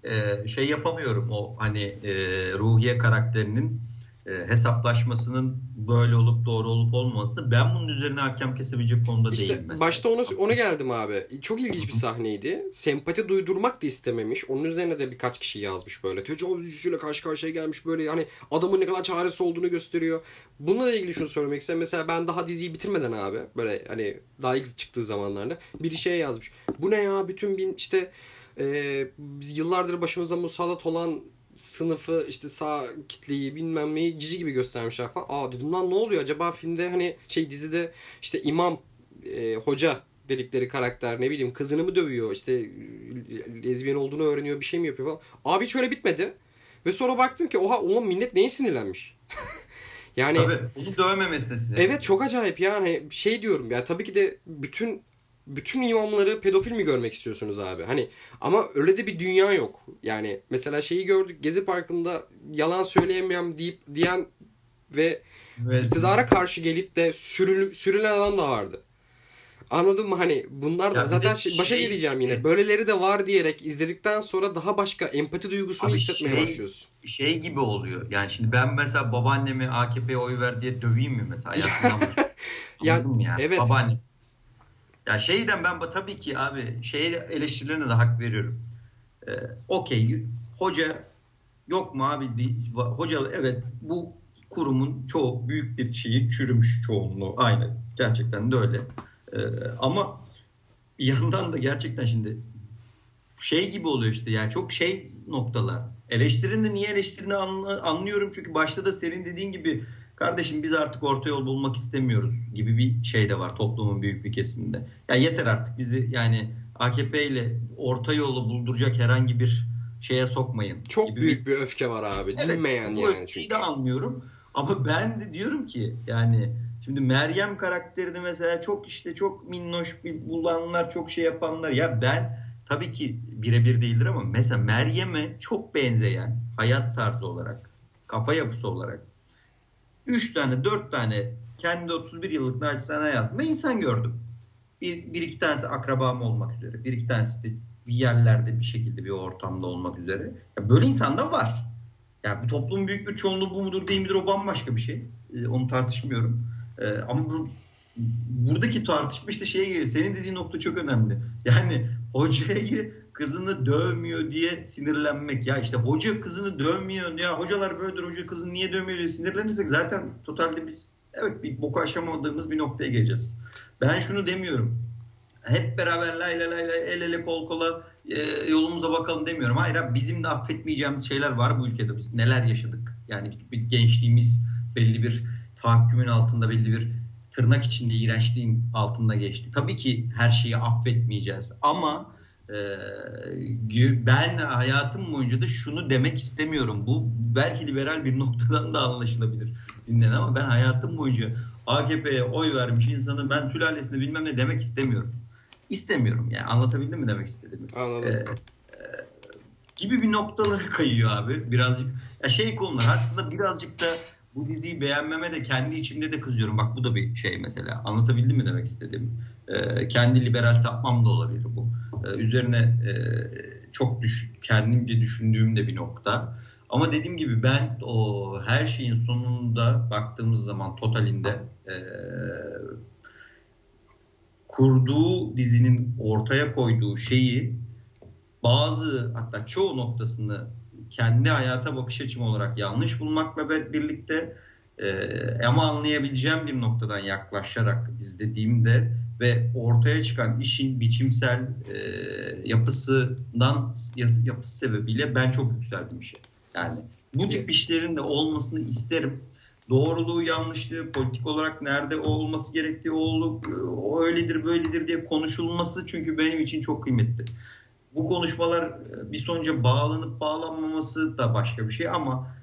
e, şey yapamıyorum. O hani e, Ruhiye karakterinin e, hesaplaşmasının böyle olup doğru olup olmaması da ben bunun üzerine hakem kesebilecek konuda işte değilim mesela. Başta onu, onu geldim abi. Çok ilginç bir sahneydi. Sempati duydurmak da istememiş. Onun üzerine de birkaç kişi yazmış böyle. Tecavüz yüzüyle karşı karşıya gelmiş böyle. Yani adamın ne kadar çaresi olduğunu gösteriyor. Bununla ilgili şunu söylemek istedim. Mesela ben daha diziyi bitirmeden abi böyle hani daha ilk çıktığı zamanlarda bir şey yazmış. Bu ne ya bütün bin işte e, biz yıllardır başımıza musallat olan sınıfı işte sağ kitleyi bilmem neyi cici gibi göstermişler falan. Aa dedim lan ne oluyor acaba filmde hani şey dizide işte imam e, hoca dedikleri karakter ne bileyim kızını mı dövüyor işte lezbiyen olduğunu öğreniyor bir şey mi yapıyor falan. Abi hiç öyle bitmedi. Ve sonra baktım ki oha ulan millet neye sinirlenmiş? yani Tabii onu dövmemesine sinirlenmiş. Evet çok acayip yani şey diyorum ya tabii ki de bütün bütün imamları pedofil mi görmek istiyorsunuz abi? Hani ama öyle de bir dünya yok. Yani mesela şeyi gördük Gezi Parkı'nda yalan söyleyemem deyip diyen ve evet. iktidara karşı gelip de sürül, sürülen adam da vardı. Anladın mı? Hani bunlar da zaten şey, başa geleceğim yine. Böyleleri de var diyerek izledikten sonra daha başka empati duygusunu hissetmeye şey, başlıyorsun. Şey gibi oluyor. Yani şimdi ben mesela babaannemi AKP'ye oy ver diye döveyim mi mesela? Ya, yani? Evet. Babaannem ya şeyden ben tabii ki abi şeye eleştirilerine de hak veriyorum. Ee, Okey hoca yok mu abi? Hoca evet bu kurumun çoğu büyük bir şeyi çürümüş çoğunluğu. Aynı gerçekten de öyle. Ee, ama bir yandan da gerçekten şimdi şey gibi oluyor işte yani çok şey noktalar. Eleştirinin niye eleştirini anlıyorum çünkü başta da senin dediğin gibi kardeşim biz artık orta yol bulmak istemiyoruz gibi bir şey de var toplumun büyük bir kesiminde. Ya yeter artık bizi yani AKP ile orta yolu bulduracak herhangi bir şeye sokmayın. Çok gibi büyük bir... bir öfke var abi. Evet, Dinmeyen bu yani. Çünkü. de anlıyorum. Ama ben de diyorum ki yani şimdi Meryem karakterini mesela çok işte çok minnoş bulanlar çok şey yapanlar ya ben tabii ki birebir değildir ama mesela Meryem'e çok benzeyen hayat tarzı olarak kafa yapısı olarak 3 tane 4 tane kendi 31 yıllık naçizane hayatımda insan gördüm. Bir, bir iki tanesi akrabam olmak üzere. Bir iki tanesi de bir yerlerde bir şekilde bir ortamda olmak üzere. Ya böyle insan da var. Ya bu toplumun büyük bir çoğunluğu bu mudur değil midir o bambaşka bir şey. Ee, onu tartışmıyorum. Ee, ama bu, buradaki tartışma işte şeye geliyor. Senin dediğin nokta çok önemli. Yani hocayı kızını dövmüyor diye sinirlenmek. Ya işte hoca kızını dövmüyor. Ya hocalar böyledir hoca kızını niye dövmüyor diye sinirlenirsek zaten totalde biz evet bir boku aşamadığımız bir noktaya geleceğiz. Ben şunu demiyorum. Hep beraber lay lay lay el ele kol kola e, yolumuza bakalım demiyorum. Hayır abi bizim de affetmeyeceğimiz şeyler var bu ülkede. Biz neler yaşadık. Yani bir gençliğimiz belli bir tahakkümün altında belli bir tırnak içinde iğrençliğin altında geçti. Tabii ki her şeyi affetmeyeceğiz ama ben hayatım boyunca da şunu demek istemiyorum. Bu belki liberal bir noktadan da anlaşılabilir dinlen ama ben hayatım boyunca AKP'ye oy vermiş insanı ben sülalesinde bilmem ne demek istemiyorum. İstemiyorum yani anlatabildim mi demek istediğimi? Anladım. Ee, e, gibi bir noktalara kayıyor abi birazcık. Ya şey konular aslında birazcık da bu diziyi beğenmeme de kendi içimde de kızıyorum. Bak bu da bir şey mesela. Anlatabildim mi demek istediğimi? Ee, kendi liberal sapmam da olabilir bu. e, üzerine e, çok düş, kendimce düşündüğüm de bir nokta. Ama dediğim gibi ben o her şeyin sonunda baktığımız zaman totalinde e, kurduğu dizinin ortaya koyduğu şeyi bazı hatta çoğu noktasını kendi hayata bakış açım olarak yanlış bulmakla birlikte e, ama anlayabileceğim bir noktadan yaklaşarak izlediğimde ve ortaya çıkan işin biçimsel e, yapısından yapısı sebebiyle ben çok yükseldim işe. Yani bu tip işlerin de olmasını isterim. Doğruluğu, yanlışlığı, politik olarak nerede olması gerektiği, o, o öyledir, böyledir diye konuşulması çünkü benim için çok kıymetli. Bu konuşmalar bir sonuca bağlanıp bağlanmaması da başka bir şey ama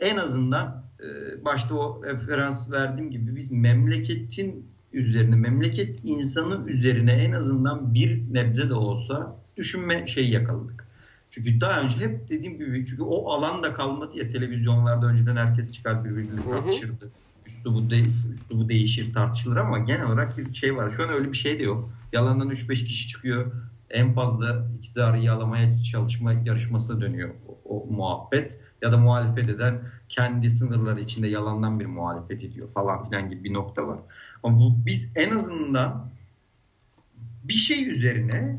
en azından e, başta o referans verdiğim gibi biz memleketin üzerine, memleket insanı üzerine en azından bir nebze de olsa düşünme şeyi yakaladık. Çünkü daha önce hep dediğim gibi çünkü o alan da kalmadı ya televizyonlarda önceden herkes çıkar birbiriyle tartışırdı. Üslubu, de, üslubu değişir tartışılır ama genel olarak bir şey var. Şu an öyle bir şey de yok. Yalandan 3-5 kişi çıkıyor. En fazla iktidarı yağlamaya çalışma yarışmasına dönüyor o, o muhabbet. Ya da muhalefet eden kendi sınırları içinde yalandan bir muhalefet ediyor falan filan gibi bir nokta var. Ama bu, biz en azından bir şey üzerine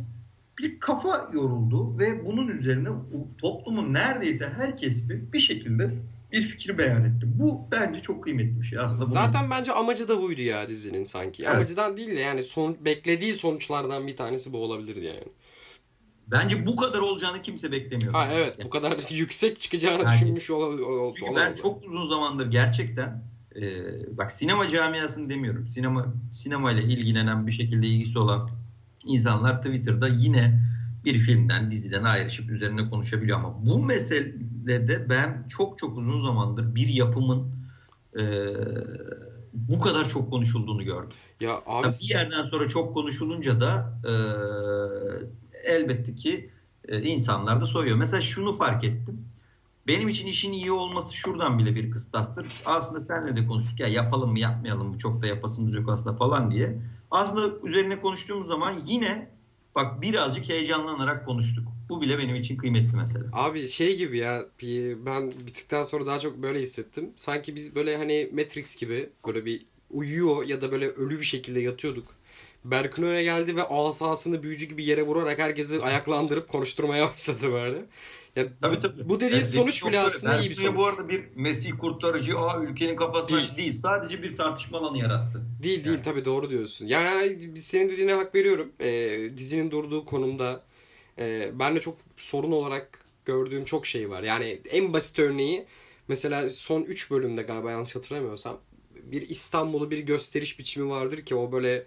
bir kafa yoruldu ve bunun üzerine toplumun neredeyse her kesimi bir şekilde bir fikir beyan etti. Bu bence çok kıymetli bir şey aslında. Zaten bunun... bence amacı da buydu ya dizinin sanki. Evet. Amacıdan değil de yani son, beklediği sonuçlardan bir tanesi bu olabilirdi yani. Bence bu kadar olacağını kimse beklemiyor. Ha evet yani. bu kadar yüksek çıkacağını yani, düşünmüş olabilir. Çünkü ben çok uzun zamandır gerçekten e, bak sinema camiasını demiyorum. Sinema sinema ile ilgilenen bir şekilde ilgisi olan insanlar Twitter'da yine bir filmden, diziden ayrışıp üzerine konuşabiliyor ama bu meselede ben çok çok uzun zamandır bir yapımın e, bu kadar çok konuşulduğunu gördüm. Ya abi... bir yerden sonra çok konuşulunca da e, elbette ki e, insanlar da soyuyor. Mesela şunu fark ettim. Benim için işin iyi olması şuradan bile bir kıstastır. Aslında senle de konuştuk ya yapalım mı yapmayalım mı çok da yapasımız yok aslında falan diye. Aslında üzerine konuştuğumuz zaman yine bak birazcık heyecanlanarak konuştuk. Bu bile benim için kıymetli mesela. Abi şey gibi ya ben bittikten sonra daha çok böyle hissettim. Sanki biz böyle hani Matrix gibi böyle bir uyuyor ya da böyle ölü bir şekilde yatıyorduk. Berkino'ya geldi ve asasını büyücü gibi yere vurarak herkesi ayaklandırıp konuşturmaya başladı böyle. Ya, tabii, tabii. Bu dediği yani sonuç bile aslında iyi bir sonuç. Bu arada bir Mesih kurtarıcı, aa ülkenin kafasına değil. değil. Sadece bir tartışma alanı yarattı. Değil yani. değil tabii doğru diyorsun. Yani senin dediğine hak veriyorum. Ee, dizinin durduğu konumda e, ben de çok sorun olarak gördüğüm çok şey var. Yani en basit örneği mesela son 3 bölümde galiba yanlış hatırlamıyorsam bir İstanbul'u bir gösteriş biçimi vardır ki o böyle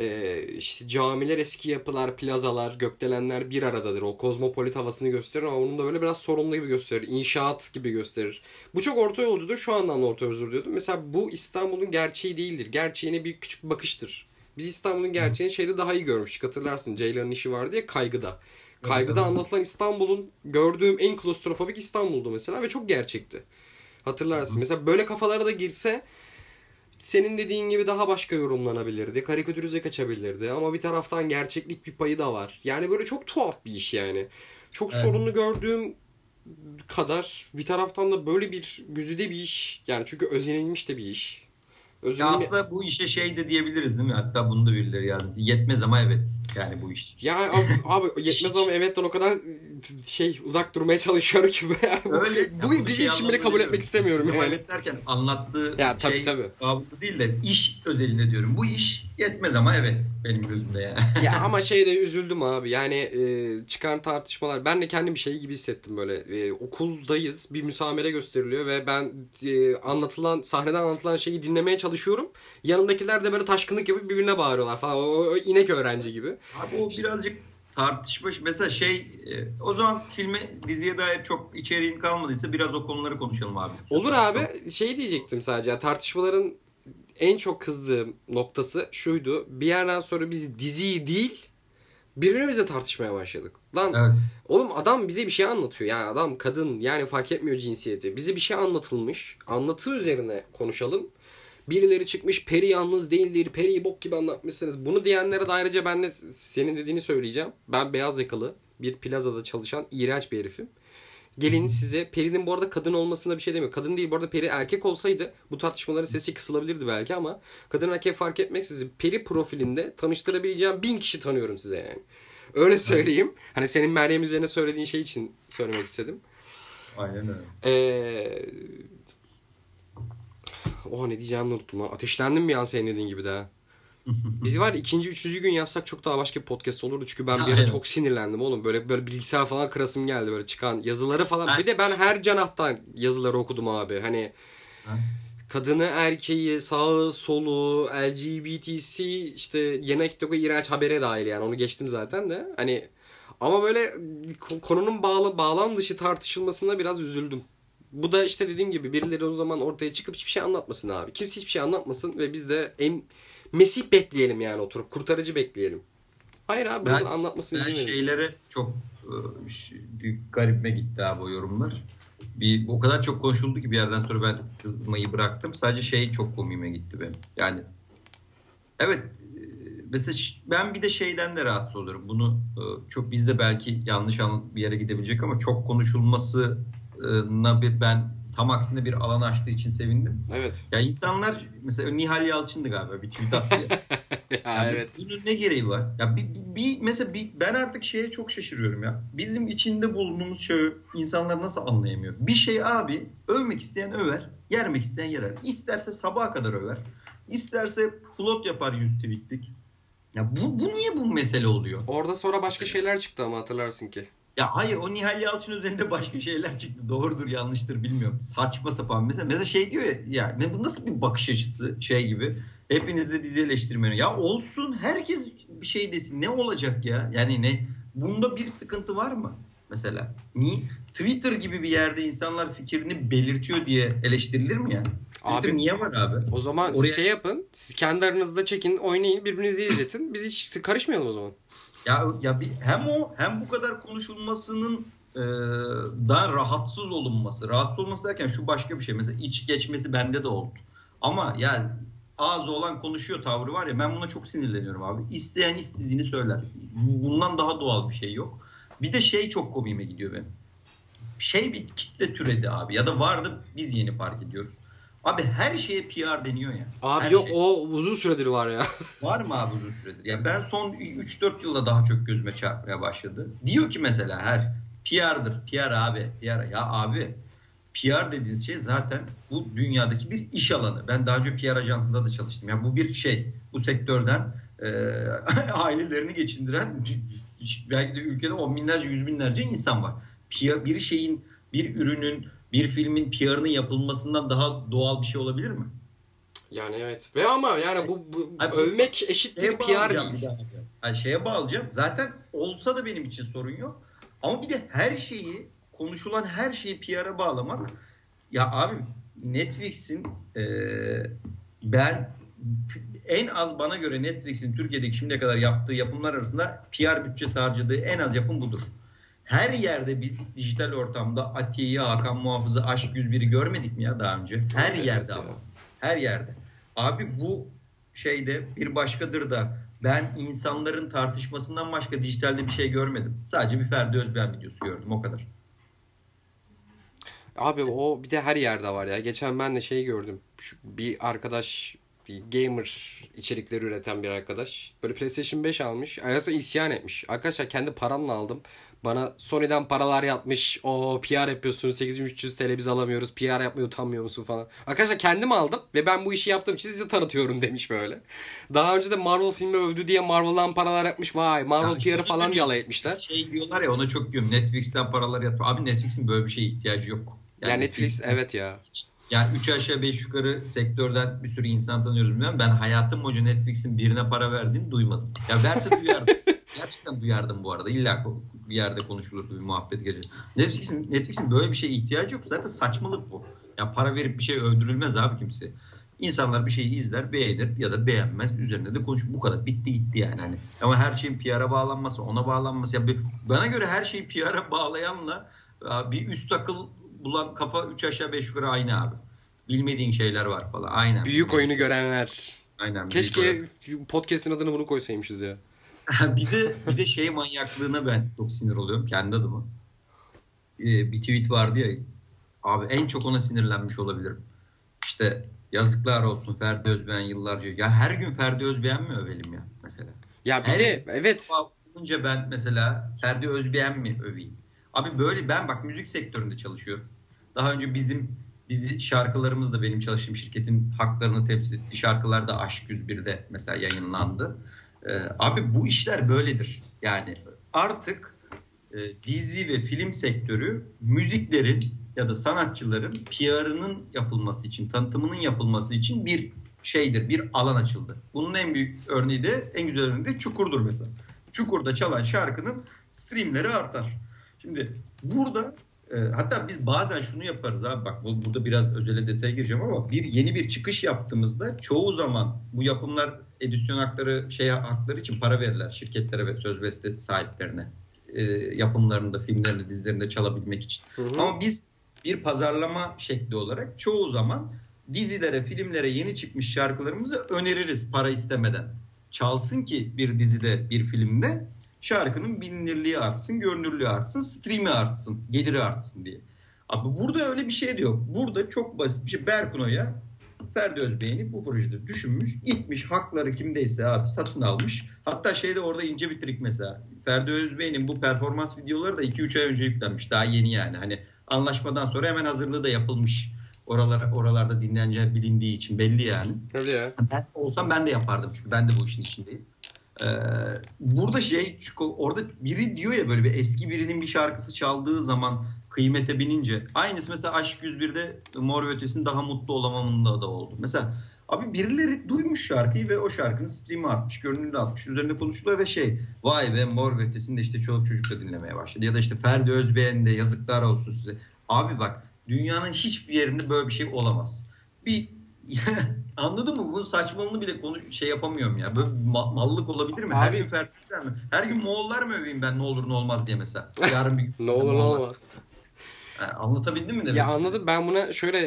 e, işte camiler, eski yapılar, plazalar, gökdelenler bir aradadır. O kozmopolit havasını gösterir ama onun da böyle biraz sorunlu gibi gösterir. İnşaat gibi gösterir. Bu çok orta yolcudur. Şu anlamda orta yolcudur diyordum. Mesela bu İstanbul'un gerçeği değildir. Gerçeğine bir küçük bakıştır. Biz İstanbul'un gerçeğini şeyde daha iyi görmüştük. Hatırlarsın Ceylan'ın işi vardı ya kaygıda. Kaygıda anlatılan İstanbul'un gördüğüm en klostrofobik İstanbul'du mesela ve çok gerçekti. Hatırlarsın. Mesela böyle kafalara da girse senin dediğin gibi daha başka yorumlanabilirdi. Karikatürize kaçabilirdi. Ama bir taraftan gerçeklik bir payı da var. Yani böyle çok tuhaf bir iş yani. Çok evet. sorunlu gördüğüm kadar bir taraftan da böyle bir güzide bir iş. Yani çünkü özenilmiş de bir iş. Özür ya aslında bu işe şey de diyebiliriz değil mi? Hatta bunu da birileri yani. Yetmez ama evet. Yani bu iş. Ya abi, abi yetmez ama evetten o kadar şey uzak durmaya çalışıyor ki. Öyle. bu ya, dizi şey için bile kabul etmek istemiyorum. Yani. Evet derken anlattığı ya, tabii, şey tabii. babında değil de iş özelinde diyorum. Bu iş yetmez ama evet benim gözümde yani. ya ama şey de üzüldüm abi. Yani e, çıkan tartışmalar. Ben de kendim bir şey gibi hissettim böyle. E, okuldayız. Bir müsamere gösteriliyor ve ben e, anlatılan sahneden anlatılan şeyi dinlemeye çalışıyorum çalışıyorum. Yanındakiler de böyle taşkınlık yapıp birbirine bağırıyorlar falan. O, o inek öğrenci gibi. Abi o birazcık tartışma mesela şey e, o zaman filme diziye dair çok içeriğin kalmadıysa biraz o konuları konuşalım abi. Olur abi. Şey diyecektim sadece. Tartışmaların en çok kızdığım noktası şuydu. Bir yerden sonra biz diziyi değil birbirimizle tartışmaya başladık. Lan evet. oğlum adam bize bir şey anlatıyor. Yani adam kadın yani fark etmiyor cinsiyeti. Bize bir şey anlatılmış. Anlatı üzerine konuşalım birileri çıkmış peri yalnız değildir. Periyi bok gibi anlatmışsınız. Bunu diyenlere de ayrıca ben de senin dediğini söyleyeceğim. Ben beyaz yakalı bir plazada çalışan iğrenç bir herifim. Gelin size Peri'nin bu arada kadın olmasına bir şey demiyor. Kadın değil bu arada Peri erkek olsaydı bu tartışmaların sesi kısılabilirdi belki ama kadın erkek fark etmeksizin Peri profilinde tanıştırabileceğim bin kişi tanıyorum size yani. Öyle söyleyeyim. Hani senin Meryem üzerine söylediğin şey için söylemek istedim. Aynen öyle. Ee, oha ne diyeceğimi unuttum lan. Ateşlendim bir an senin dediğin gibi de. Biz var ikinci, üçüncü gün yapsak çok daha başka bir podcast olurdu. Çünkü ben bir ara çok sinirlendim oğlum. Böyle böyle bilgisayar falan kırasım geldi böyle çıkan yazıları falan. Bir de ben her canahtan yazıları okudum abi. Hani kadını, erkeği, sağı, solu, LGBTC işte yemek toku iğrenç habere dahil yani. Onu geçtim zaten de. Hani ama böyle konunun bağlı, bağlam dışı tartışılmasına biraz üzüldüm. Bu da işte dediğim gibi birileri o zaman ortaya çıkıp hiçbir şey anlatmasın abi. Kimse hiçbir şey anlatmasın ve biz de en Mesih bekleyelim yani oturup kurtarıcı bekleyelim. Hayır abi ben, anlatmasını Ben şeylere çok e, garipme gitti abi o yorumlar. Bir, o kadar çok konuşuldu ki bir yerden sonra ben kızmayı bıraktım. Sadece şey çok komiğime gitti benim. Yani evet e, mesela ben bir de şeyden de rahatsız oluyorum. Bunu e, çok bizde belki yanlış bir yere gidebilecek ama çok konuşulmasına ben tam aksine bir alan açtığı için sevindim. Evet. Ya insanlar mesela Nihal Yalçın'dı galiba bir tweet attı ya. ya, evet. Bunun ne gereği var? Ya bir, bir mesela bir, ben artık şeye çok şaşırıyorum ya. Bizim içinde bulunduğumuz şey insanlar nasıl anlayamıyor? Bir şey abi övmek isteyen över, yermek isteyen yerer. İsterse sabaha kadar över. İsterse flot yapar 100 tweetlik. Ya bu, bu niye bu mesele oluyor? Orada sonra başka şeyler çıktı ama hatırlarsın ki. Ya hayır o Nihal Yalçın üzerinde başka şeyler çıktı. Doğrudur yanlıştır bilmiyorum. Saçma sapan mesela. Mesela şey diyor ya, ya bu nasıl bir bakış açısı şey gibi. Hepiniz de dizi eleştirmeni. Ya olsun herkes bir şey desin. Ne olacak ya? Yani ne? Bunda bir sıkıntı var mı? Mesela. Ni Twitter gibi bir yerde insanlar fikrini belirtiyor diye eleştirilir mi ya? Twitter abi, niye var abi? O zaman Oraya... şey yapın. Siz kendi aranızda çekin, oynayın, birbirinizi izletin. Biz hiç karışmayalım o zaman. Ya ya bir, hem o hem bu kadar konuşulmasının e, daha rahatsız olunması. Rahatsız olması derken şu başka bir şey. Mesela iç geçmesi bende de oldu. Ama yani ağzı olan konuşuyor tavrı var ya ben buna çok sinirleniyorum abi. İsteyen istediğini söyler. Bundan daha doğal bir şey yok. Bir de şey çok komiğime gidiyor benim. Şey bir kitle türedi abi ya da vardı biz yeni fark ediyoruz. Abi her şeye PR deniyor ya. Abi her yok şey. o uzun süredir var ya. var mı abi uzun süredir? Ya ben son 3-4 yılda daha çok gözüme çarpmaya başladı. Diyor ki mesela her PR'dır. PR abi. PR. Ya abi PR dediğiniz şey zaten bu dünyadaki bir iş alanı. Ben daha önce PR ajansında da çalıştım. Ya bu bir şey. Bu sektörden e, ailelerini geçindiren belki de ülkede on binlerce yüz binlerce insan var. PR, bir şeyin bir ürünün bir filmin PR'ının yapılmasından daha doğal bir şey olabilir mi? Yani evet. Ve ama yani bu, bu Abi, övmek eşittir PR değil. Yani şeye bağlayacağım. Zaten olsa da benim için sorun yok. Ama bir de her şeyi konuşulan her şeyi PR'a bağlamak ya abi Netflix'in e, ben en az bana göre Netflix'in Türkiye'deki şimdiye kadar yaptığı yapımlar arasında PR bütçesi harcadığı en az yapım budur. Her yerde biz dijital ortamda Atiye'yi, Hakan Muhafız'ı, Aşk 101'i görmedik mi ya daha önce? Her evet, yerde evet, ama. Her yerde. Abi bu şeyde bir başkadır da ben insanların tartışmasından başka dijitalde bir şey görmedim. Sadece bir Ferdi Özben videosu gördüm o kadar. Abi o bir de her yerde var ya. Geçen ben de şey gördüm. Şu bir arkadaş gamer içerikleri üreten bir arkadaş. Böyle PlayStation 5 almış. Aslında isyan etmiş. Arkadaşlar kendi paramla aldım. Bana Sony'den paralar yapmış. O PR yapıyorsun. 8300 TL biz alamıyoruz. PR yapmayı utanmıyor musun falan. Arkadaşlar kendim aldım ve ben bu işi yaptığım için size tanıtıyorum demiş böyle. Daha önce de Marvel filmi övdü diye Marvel'dan paralar yapmış. Vay Marvel PR'ı falan yala etmişler. Şey diyorlar ya ona çok diyorum. Netflix'ten paralar yatıyor. Abi Netflix'in böyle bir şeye ihtiyacı yok. Yani ya Netflix, Netflix evet ya. Yani 3 aşağı 5 yukarı sektörden bir sürü insan tanıyoruz bilmem. Ben hayatım boyunca Netflix'in birine para verdiğini duymadım. Ya verse duyardım. Gerçekten duyardım bu arada. İlla bir yerde konuşulurdu bir muhabbet gece. Netflix'in Netflix'in böyle bir şeye ihtiyacı yok. Zaten saçmalık bu. Ya para verip bir şey öldürülmez abi kimse. İnsanlar bir şeyi izler, beğenir ya da beğenmez. Üzerine de konuş. Bu kadar. Bitti gitti yani. Hani. Ama her şeyin PR'a bağlanması, ona bağlanması. Ya bana göre her şeyi PR'a bağlayanla bir üst akıl bulan kafa 3 aşağı 5 yukarı aynı abi. bilmediğin şeyler var falan. Aynen. Büyük oyunu görenler. Aynen. Keşke podcast'in adını bunu koysaymışız ya. bir de bir de şey manyaklığına ben çok sinir oluyorum kendi adıma. Ee, bir tweet vardı ya abi en çok ona sinirlenmiş olabilirim. İşte yazıklar olsun Ferdi Özbeğen yıllarca. Ya her gün Ferdi Özbeğen mi övelim ya mesela? Ya bir her de evet. Olunca ben mesela Ferdi Özbeğen mi öveyim? Abi böyle ben bak müzik sektöründe çalışıyorum. Daha önce bizim dizi şarkılarımız da benim çalıştığım şirketin haklarını temsil ettiği şarkılar da Aşk 101'de mesela yayınlandı. Ee, abi bu işler böyledir. Yani artık e, dizi ve film sektörü müziklerin ya da sanatçıların PR'ının yapılması için, tanıtımının yapılması için bir şeydir, bir alan açıldı. Bunun en büyük örneği de, en güzel örneği de Çukur'dur mesela. Çukur'da çalan şarkının streamleri artar. Şimdi burada e, hatta biz bazen şunu yaparız abi bak bu, burada biraz özele detaya gireceğim ama bir yeni bir çıkış yaptığımızda çoğu zaman bu yapımlar edisyon hakları şey hakları için para verirler şirketlere ve söz beste sahiplerine e, yapımlarında, filmlerinde, dizilerinde çalabilmek için. Hı hı. Ama biz bir pazarlama şekli olarak çoğu zaman dizilere, filmlere yeni çıkmış şarkılarımızı öneririz para istemeden. Çalsın ki bir dizide, bir filmde şarkının bilinirliği artsın, görünürlüğü artsın, stream'i artsın, geliri artsın diye. Abi burada öyle bir şey de yok. Burada çok basit bir şey. Berkuno'ya Ferdi Özbey'ini bu projede düşünmüş. Gitmiş hakları kimdeyse abi satın almış. Hatta şeyde orada ince bir trik mesela. Ferdi Özbey'in bu performans videoları da 2-3 ay önce yüklenmiş. Daha yeni yani. Hani anlaşmadan sonra hemen hazırlığı da yapılmış. Oralar, oralarda dinleneceği bilindiği için belli yani. Öyle ya. Ben olsam ben de yapardım çünkü ben de bu işin içindeyim. Ee, burada şey orada biri diyor ya böyle bir eski birinin bir şarkısı çaldığı zaman kıymete binince aynısı mesela Aşk 101'de Mor ve Ötesi'nin daha mutlu olamamında da oldu. Mesela abi birileri duymuş şarkıyı ve o şarkının stream'i atmış, görünümünü atmış, üzerinde konuşuluyor ve şey vay be Mor ve Ötesi'ni de işte çoluk çocuk da dinlemeye başladı. Ya da işte Ferdi Özbeğen de yazıklar olsun size. Abi bak dünyanın hiçbir yerinde böyle bir şey olamaz. Bir Anladın mı? Bu saçmalığını bile konu şey yapamıyorum ya. Böyle ma- mallık olabilir mi? Abi, Her gün Ferdi'den mi? Her gün Moğollar mı öveyim ben ne olur ne olmaz diye mesela. Yarın bir gün ne olur ne olmaz. Yani anlatabildim mi demek? Ya anladım. Ben buna şöyle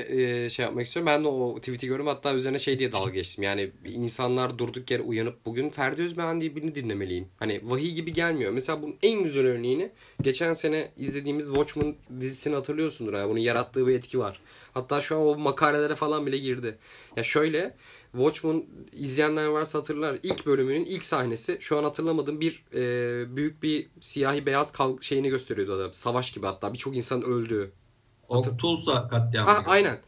e, şey yapmak istiyorum. Ben de o tweet'i gördüm. Hatta üzerine şey diye dalga geçtim. Yani insanlar durduk yere uyanıp bugün Ferdi Özbeğen diye birini dinlemeliyim. Hani vahiy gibi gelmiyor. Mesela bunun en güzel örneğini geçen sene izlediğimiz Watchmen dizisini hatırlıyorsundur. Yani bunun yarattığı bir etki var. Hatta şu an o makalelere falan bile girdi. Ya şöyle Watchmen izleyenler varsa hatırlar. İlk bölümünün ilk sahnesi şu an hatırlamadım bir e, büyük bir siyahi beyaz kav şeyini gösteriyordu adam. Savaş gibi hatta birçok insan öldü. O Tulsa katliamı. Ha, aynen.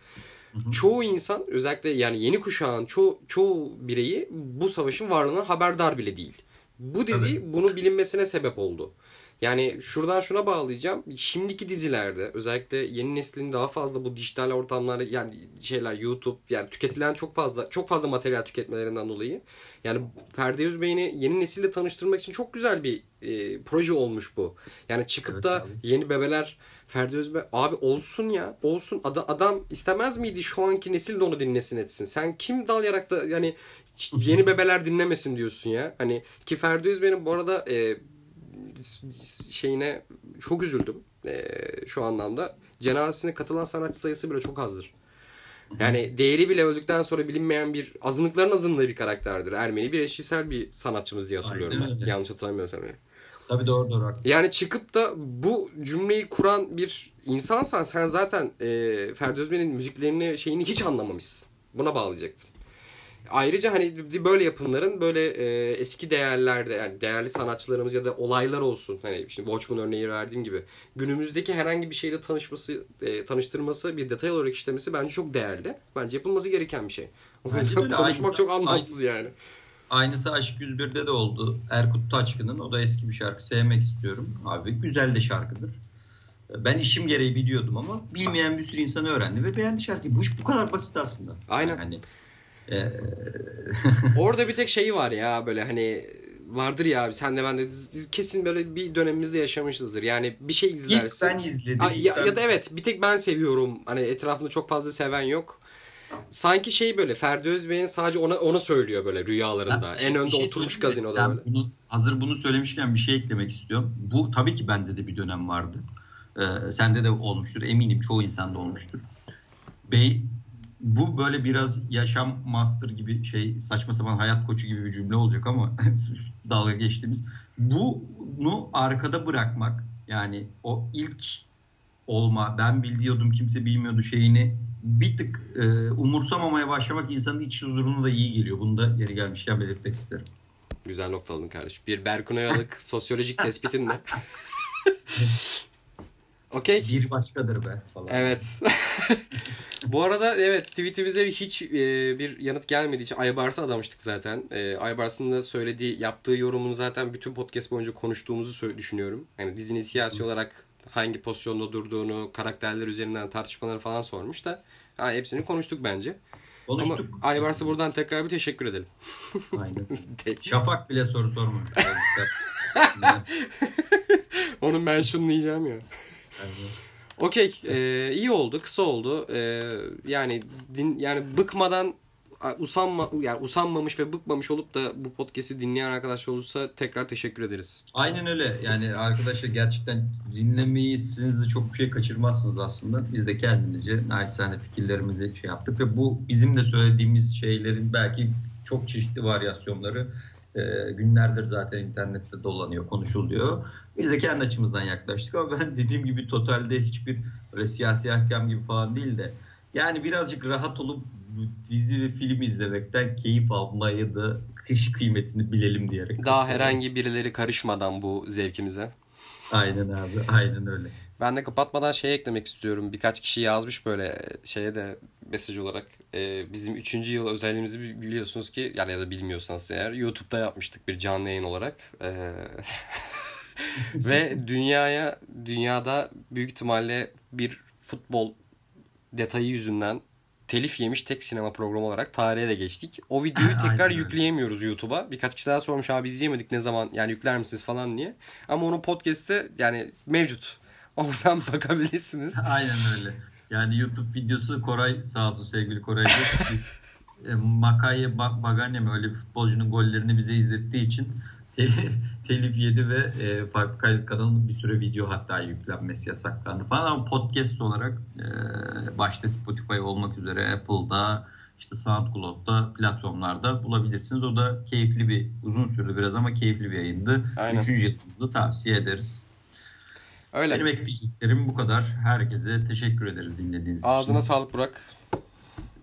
Hı-hı. Çoğu insan özellikle yani yeni kuşağın çoğu, çoğu bireyi bu savaşın varlığına haberdar bile değil. Bu dizi Tabii. bunu bilinmesine sebep oldu. Yani şuradan şuna bağlayacağım. Şimdiki dizilerde özellikle yeni neslin daha fazla bu dijital ortamlarda yani şeyler YouTube yani tüketilen çok fazla çok fazla materyal tüketmelerinden dolayı yani Ferdi Özbey'ini yeni nesille tanıştırmak için çok güzel bir e, proje olmuş bu. Yani çıkıp evet, da abi. yeni bebeler Ferdi Özbey abi olsun ya olsun Ad- adam istemez miydi şu anki nesil de onu dinlesin etsin. Sen kim dalayarak da yani yeni bebeler dinlemesin diyorsun ya. Hani ki Ferdi Özbey'in bu arada e, şeyine çok üzüldüm e, şu anlamda. Cenazesine katılan sanatçı sayısı bile çok azdır. Yani değeri bile öldükten sonra bilinmeyen bir azınlıkların azınlığı bir karakterdir. Ermeni bir eşcinsel bir sanatçımız diye hatırlıyorum ben. Yanlış hatırlamıyorsam yani. Tabii doğru doğru. Haklısın. Yani çıkıp da bu cümleyi kuran bir insansan sen zaten e, Ferdi Özmen'in müziklerini şeyini hiç anlamamışsın. Buna bağlayacaktım. Ayrıca hani böyle yapımların böyle e, eski değerlerde yani değerli sanatçılarımız ya da olaylar olsun. Hani şimdi Watchmen örneği verdiğim gibi günümüzdeki herhangi bir şeyle tanışması, e, tanıştırması, bir detay olarak işlemesi bence çok değerli. Bence yapılması gereken bir şey. Konuşmak aynısı, çok anlamsız aynısı, yani. Aynısı Aşk 101'de de oldu. Erkut Taçkın'ın o da eski bir şarkı. Sevmek istiyorum. Abi güzel de şarkıdır. Ben işim gereği biliyordum ama bilmeyen bir sürü insan öğrendi ve beğendi şarkıyı. Bu iş bu kadar basit aslında. Aynen. Yani Orada bir tek şeyi var ya böyle hani vardır ya abi sen de ben de kesin böyle bir dönemimizde yaşamışızdır. Yani bir şey izlersin. İlk ben izledim. A, ya, ben... ya da evet bir tek ben seviyorum. Hani etrafında çok fazla seven yok. Sanki şey böyle Ferdi Özbey'in sadece ona ona söylüyor böyle rüyalarında. Ben, en önde şey oturmuş gazinoda sen böyle. Bunu, hazır bunu söylemişken bir şey eklemek istiyorum. Bu tabii ki bende de bir dönem vardı. Ee, sende de olmuştur eminim çoğu insanda olmuştur. Bey bu böyle biraz yaşam master gibi şey saçma sapan hayat koçu gibi bir cümle olacak ama dalga geçtiğimiz bunu arkada bırakmak yani o ilk olma ben biliyordum kimse bilmiyordu şeyini bir tık e, umursamamaya başlamak insanın iç huzuruna da iyi geliyor. Bunu da yeri gelmişken belirtmek isterim. Güzel noktaladın kardeşim. Bir Berkun Oyalık sosyolojik tespitin ne? Okey. Bir başkadır be falan. Evet. Bu arada evet tweetimize hiç e, bir yanıt gelmediği için Aybars'a adamıştık zaten. E, Aybars'ın da söylediği, yaptığı yorumunu zaten bütün podcast boyunca konuştuğumuzu düşünüyorum. Yani dizinin siyasi olarak hangi pozisyonda durduğunu, karakterler üzerinden tartışmaları falan sormuş da ha, hepsini konuştuk bence. Konuştuk. Ama Aybars'a buradan tekrar bir teşekkür edelim. Aynen. Şafak bile soru sormamış. Onun ben şunu diyeceğim ya. Okey, e, iyi oldu, kısa oldu. E, yani din, yani bıkmadan usanma yani usanmamış ve bıkmamış olup da bu podcast'i dinleyen arkadaşlar olursa tekrar teşekkür ederiz. Aynen öyle. Yani arkadaşlar gerçekten dinlemeyi siz de çok bir şey kaçırmazsınız aslında. Biz de kendimizce naçizane fikirlerimizi şey yaptık ve bu bizim de söylediğimiz şeylerin belki çok çeşitli varyasyonları e, günlerdir zaten internette dolanıyor, konuşuluyor. Biz de kendi açımızdan yaklaştık ama ben dediğim gibi totalde hiçbir böyle siyasi hakem gibi falan değil de yani birazcık rahat olup dizi ve film izlemekten keyif almayı da kış kıymetini bilelim diyerek. Daha herhangi birileri karışmadan bu zevkimize. Aynen abi aynen öyle. Ben de kapatmadan şey eklemek istiyorum. Birkaç kişi yazmış böyle şeye de mesaj olarak. Ee, bizim 3. yıl özelliğimizi biliyorsunuz ki yani ya da bilmiyorsanız eğer YouTube'da yapmıştık bir canlı yayın olarak. Ee, ve dünyaya dünyada büyük ihtimalle bir futbol detayı yüzünden telif yemiş tek sinema programı olarak tarihe de geçtik. O videoyu tekrar yükleyemiyoruz YouTube'a. Birkaç kişi daha sormuş abi izleyemedik ne zaman yani yükler misiniz falan diye. Ama onun podcast'te yani mevcut. Oradan bakabilirsiniz. Aynen öyle. Yani YouTube videosu Koray sağ olsun sevgili Koray. e, Makaye Baganya mı öyle bir futbolcunun gollerini bize izlettiği için telif yedi ve e, Five Kayıt kanalının bir süre video hatta yüklenmesi yasaklandı falan ama podcast olarak e, başta Spotify olmak üzere Apple'da işte SoundCloud'da platformlarda bulabilirsiniz. O da keyifli bir uzun sürdü biraz ama keyifli bir yayındı. Aynen. Üçüncü yılımızda tavsiye ederiz. Öyle. Benim ekleyeceklerim bu kadar. Herkese teşekkür ederiz dinlediğiniz Ağzına için. Ağzına sağlık Burak.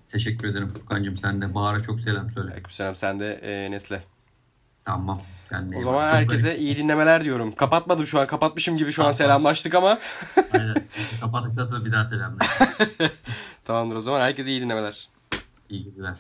Teşekkür ederim Furkan'cığım. Sen de Bahar'a çok selam söyle. Selam sen de e, Nesle. Tamam. Kendine o zaman bak. herkese iyi dinlemeler diyorum. Kapatmadım şu an. Kapatmışım gibi şu an selamlaştık ama. Aynen. Kapattıktan sonra bir daha selamlaştık. Tamamdır o zaman. Herkese iyi dinlemeler. İyi günler.